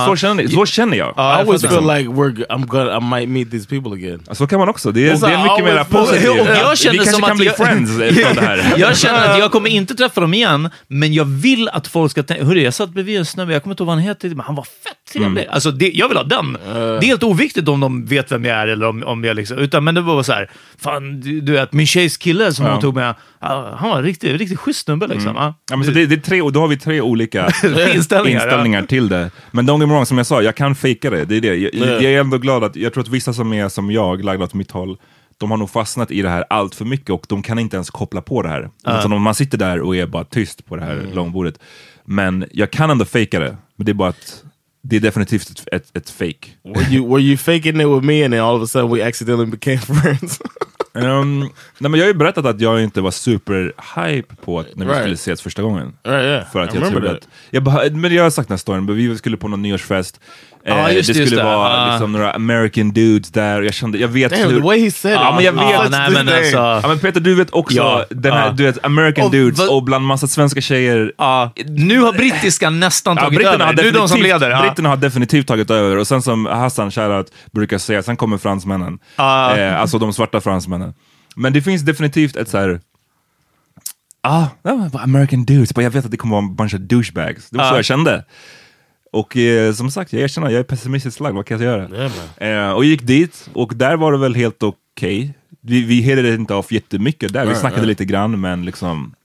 Så, känner, så känner jag. I always feel like we're. I'm gonna. I might meet these people again. Så kan man också, det är, det är mycket mer positivt. Och jag känner vi kanske som kan bli jag- friends från det här. Jag känner att jag kommer inte träffa dem igen, men jag vill att folk ska tänka... Hörru, jag satt bredvid en snubbe, jag kommer inte ihåg vad han heter, men han var fett trevlig. Mm. Alltså, det, jag vill ha den. Det är helt oviktigt om de vet vem jag är, eller om, om jag liksom... Utan, men det var så här, fan, du, du vet, min tjejs kille som hon tog med, han var en riktigt, riktigt schysst snubbe liksom. ah. Ja, men så det, det är tre, och då har vi tre olika Inställningar, ja. inställningar till det. Men don't get me wrong, som jag sa, jag kan fejka det. det, är det. Jag, jag är ändå glad att, jag tror att vissa som är som jag, lagda åt mitt håll, de har nog fastnat i det här allt för mycket och de kan inte ens koppla på det här. Alltså, om man sitter där och är bara tyst på det här långbordet. Men jag kan ändå fejka det. Men det är bara att det är definitivt ett, ett, ett fake. Were you were you faking it with me and then all of a sudden we accidentally became friends? Um, nej, men jag har ju berättat att jag inte var super hype på att när vi Right. skulle ses första gången. Right, yeah. För I att jag remember trodde that. att... Jag bara, men jag har sagt den här storyn, men vi skulle på någon nyårsfest. Ja, Eh, just det det, just skulle det. vara Ah. liksom, några American dudes där jag kände, jag vet Damn, hur... the way he said Ja, it. men jag vet. Ja, nej, men alltså, Ja, men Peter, du vet också, Ja, den här, ja. du vet, American Och dudes och bland massa svenska tjejer. ja, nu har brittiskan nästan Ja, tagit har över. Nu är de som leder. Ja. britterna har definitivt tagit över och sen som Hassan Shoutout brukar säga, sen kommer fransmännen. Ja. Eh, alltså de svarta fransmännen. Men det finns definitivt ett så här. Ah, det American dudes, jag vet att det kommer vara en bunch of douchebags. Det var så Ja. jag kände. Och eh, som sagt, jag erkänner, jag är pessimistiskt lagd, vad kan jag göra? Eh, och gick dit, och där var det väl helt okej. Vi, vi hittade inte av jättemycket där, vi snackade lite grann, men liksom...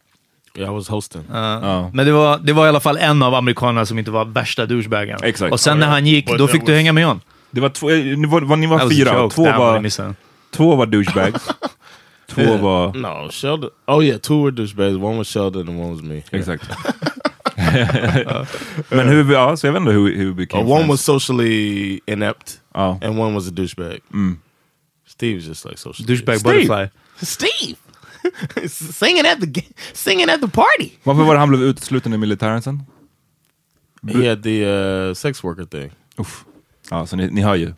I was hosting. Ja. Men det var, det var i alla fall en av amerikanerna som inte var värsta douchebagen. Exakt. Och sen när han gick, But då fick du was- hänga med John. Det var två, eh, ni var, var, ni var fyra, två Damn, jag var, två var douchebags. två var... No, Sheldon. Oh yeah, two were douchebags. One was Sheldon and one was me. Exakt. Men hur, ja, så jag vet inte hur, hur vi Uh, became one friends. was socially inept, Ja. and one was a douchebag. Steve's just like social. Douchebag Steve. butterfly. Steve, singing at the singing at the party. Varför var det han blev utesluten i militären sen? He had the uh, sex worker thing. Uff. Ja, så ni, ni hör ju.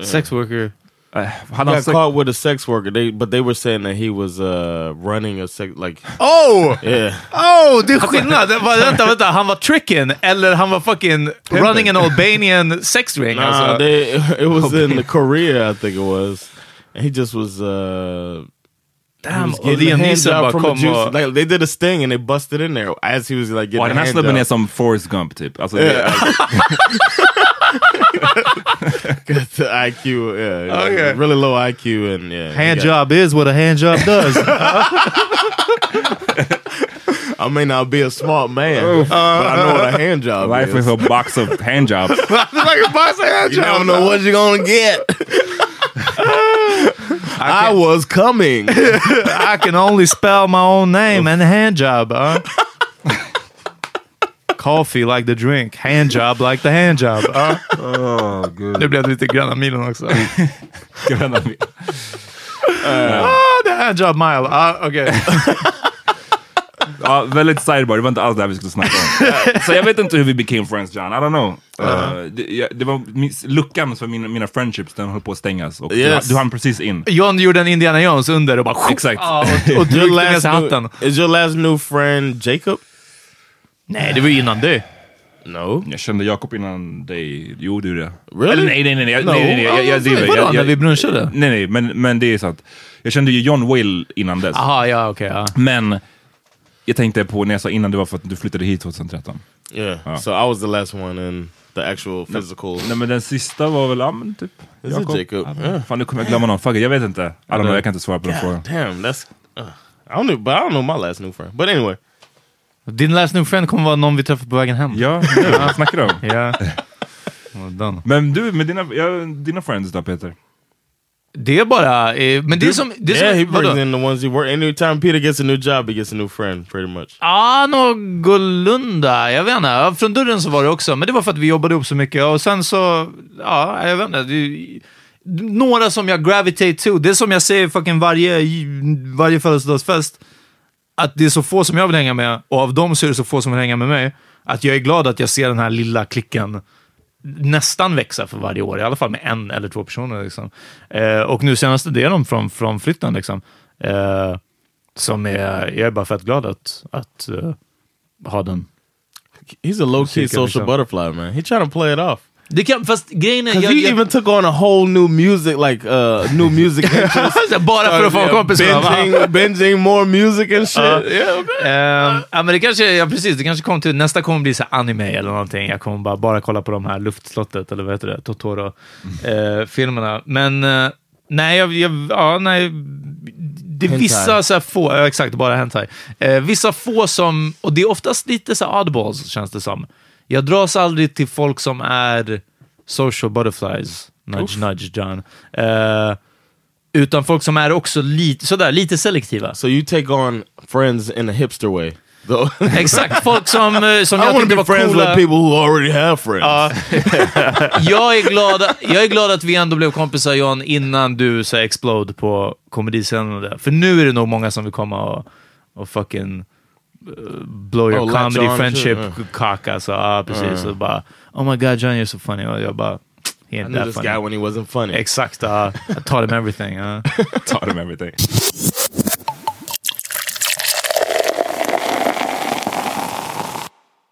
Sex worker. He hade got sagt, caught with a sex worker. They but they were saying that he was uh, running a sex like Oh! yeah. Oh, det är skillnad! Det var- Vänta, vänta. Han var tricking, eller han var fucking running an Albanian sex ring. Nah, alltså. they, it was in the Korea, I think it was. And he just was. Uh, he Damn, was och getting a Liam hand Neeson job bara from a kom juice. Like, they did a sting and they busted in there as he was like getting Wow, a den här hand snubben är job. som Forrest Gump typ. Alltså, det, Got the IQ, yeah, yeah, really low IQ, and yeah, Hand job is what a hand job does. I may not be a smart man, but I know what a hand job life is. is a box of handjobs. like a box of hand you never know what you're gonna get. I was coming. I can only spell my own name and hand job. Huh? Coffee like the drink, hand job like the hand job. Huh? oh, gud. Nu blev det lite Gröna milen också. Gröna mil. Ah, the hand job mile. Ah, Okej. Ja, väldigt sidebar, det var inte alls det här vi skulle snacka om. Eh, så jag vet inte hur vi became friends John, I don't know. Eh, det, jag, det var luckan för mina, mina friendships, den höll på att stängas. Och Yes. du, du hann precis in. John gjorde en Indiana Jones under och bara... Exakt. Ah, och, och last sig hatten. is your last new friend Jacob? Nej, det var ju innan det. No. Jag kände Jakob innan dig. Jo, du det. Really? Eller, nej, nej, nej. Jag, No. nej, nej, nej. Jag, jag, driver. Vadå, jag, när jag, vi brunchade? Nej, nej, men, men det är sant. Jag kände ju John Will innan dess. Aha, ja, okej. ja. Men jag tänkte på, när jag sa innan, det var för att du flyttade hit 2013. Yeah. So I was the last one in the actual physical. Nej men den sista var väl, ja men typ Is it Jacob? Yeah. Fan nu kommer jag glömma någon, fuck it, jag vet inte. I don't know, jag kan inte svara på den frågan. damn, that's. Uh, I don't know, but I don't know my last new friend. But anyway, Din last new friend kommer vara någon vi träffar på vägen hem. Ja, vad snackar du om? Ja. Well done. Men du, med dina, ja, dina friends då Peter? Det är bara... Eh, men det är som... Det är yeah, som he vadå? brings in the ones he work. Anytime Peter gets a new job, he gets a new friend, pretty much. Ja, någorlunda. Jag vet inte. Från dörren så var det också, men det var för att vi jobbade upp så mycket. Och sen så, ja, jag vet inte. Det, några som jag gravitate to. Det är som jag säger fucking varje, varje födelsedagsfest. Att det är så få som jag vill hänga med, och av dem så är det så få som vill hänga med mig. Att jag är glad att jag ser den här lilla klicken nästan växa för varje år, i alla fall med en eller två personer. Liksom. Eh, och nu senaste, det är de från, från flytten. Liksom. Eh, som är, jag är bara fett glad att, att eh, ha den. He's a low key social liksom. butterfly, man. He trying to play it off. Det kan, fast grejen är... Jag, he jag, even took on a whole new music, like uh, new music interest. bara för att få Yeah, kompis. binging, binging more music and shit. Ja. yeah, okay. Ehm, ja, men det kanske, ja precis, det kanske kommer till, nästa kommer bli så anime eller någonting. Jag kommer bara, bara kolla på de här Luftslottet, eller vad heter det, Totoro-filmerna. men eh, nej, jag, jag, ja, nej, det är vissa så få, ja, exakt, bara hentai. Eh, vissa få som, och det är oftast lite så oddballs känns det som. Jag dras aldrig till folk som är social butterflies. Nudge, nudge, John. Eh, utan folk som är också lite, sådär, lite selektiva. So you take on friends in a hipster way. Exakt, folk som, eh, som I jag tyckte var friends coola. with people who already have friends. Ja. jag, är glad, jag är glad att vi ändå blev kompisar John innan du så explode på komediscenen. För nu är det nog många som vill komma och, och fucking blow your Oh, comedy friendship uh. kaka. Så, ja, precis. Och bara, oh my god John you're so funny. Och jag bara, he I ain't knew that this funny. guy when he wasn't funny. Exakt, ja. I taught him everything. ja. taught him everything.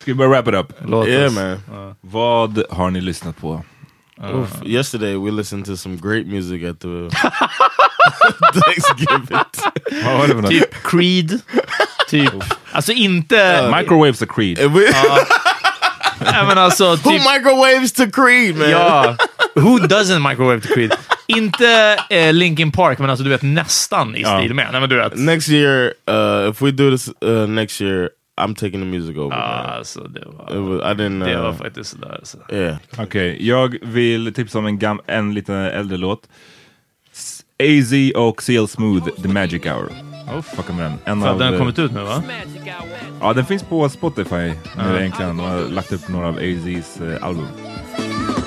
Ska vi börja wrap it up? Låt yeah, oss. man. Vad har ni lyssnat på? Oof. Yesterday we listened to some great music at the Thanksgiving. Vad var det för något? Typ Creed. typ. Alltså inte... Microwaves och Creed. Nej, men alltså, Who typ, microwaves to Creed, man? ja. Who doesn't microwave to Creed? Inte eh, Linkin Park, men alltså du vet nästan i stil med. Nej, men du vet. Next year, uh, if we do this uh, next year, I'm taking the music over. Ah, alltså, det var, It was, I didn't. det var Uh, faktiskt sådär. Alltså. yeah. Okej, jag vill tipsa om en, gam- en lite äldre låt. AZ och CL Smooth, The Magic Hour. Oh, fucka med den. En För att den har kommit ut nu va? Ja, den finns på Spotify nu egentligen. De har lagt upp några av AZs eh, album.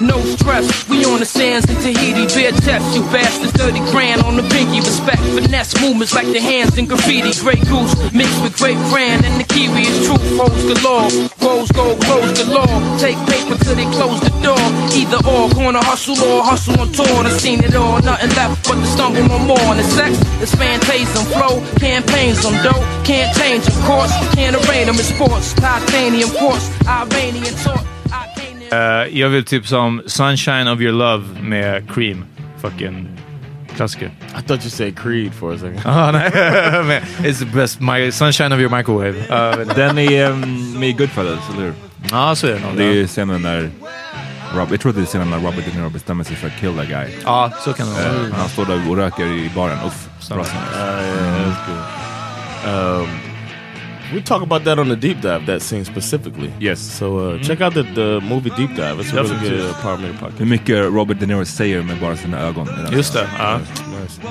No stress, we on the sands in Tahiti, bare chest, you bastards, 30 grand on the pinky, respect, finesse movements like the hands in graffiti, Great Goose, mixed with Great Brand, and the Kiwi is truth, foes galore, rose gold, close galore, take paper till they close the door, either or, gonna hustle or hustle on tour, I've seen it all, nothing left but to stumble on more, and the sex is phantasm, flow, campaigns, I'm dope, can't change, of course, can't arraign them. In sports, titanium force, Iranian talk, Eh, jag vill tipsa om Sunshine of your love med Cream. Fucking klassiker. I thought you said Creed for a second. Ah, nej. It's the best. My, Sunshine of your microwave. Uh, Den är um, med Goodfellas, eller hur? Ja, så är det nog. Det är scenen när... Rob, jag tror det är scenen när Robert De Niro bestämmer sig för att kill that guy. Ja, så kan det vara. Eh, Han står där och röker i baren. Uff, bra scen. Uh, yeah, that's good. Um, we talk about that on the deep dive. That scene specifically. Yes. So uh, check out the, the movie deep dive. It's a really Definitely. good uh, Power Meter podcast. Hur mycket Robert De Niro säger med bara sina ögon. i Just det. Ja. Nice.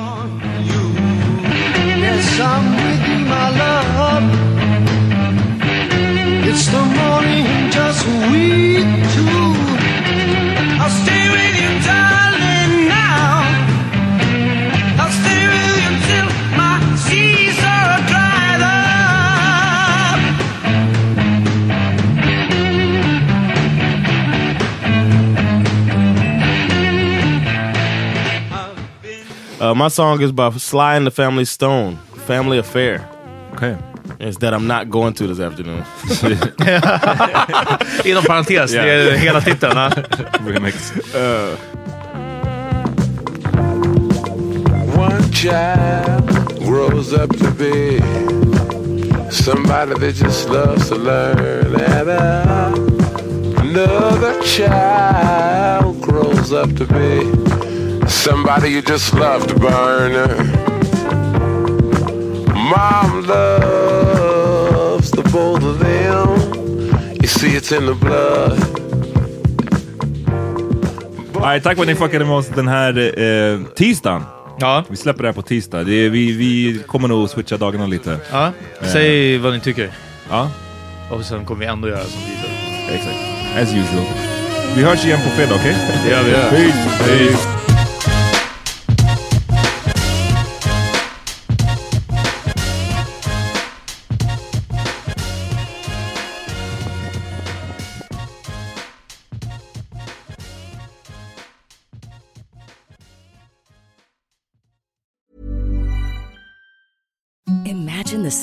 Yes, I'm with you, my love. It's the morning, just we two. I'll stay with you, darling, Uh, my song is by Sly and the Family Stone. Family Affair. Okej. It's that I'm not going to this afternoon. Inom parentes, det är hela titeln. ja. Remix. One child grows up to be somebody that just loves to learn, and uh, another child grows up to be somebody you just love to burn. Mom loves the both of them. You see, it's in the blood. Nej, tack för att ni fuckade med oss den här eh, tisdagen. Ja. Vi släpper det här på tisdag. Det är, vi, vi kommer nog switcha dagarna lite. ja. Säg vad ni tycker. Ja, Och sen kommer vi ändå göra som vi gör. exakt. As usual. Vi hörs igen på fredag, okej? Det gör vi. Peace. Peace. The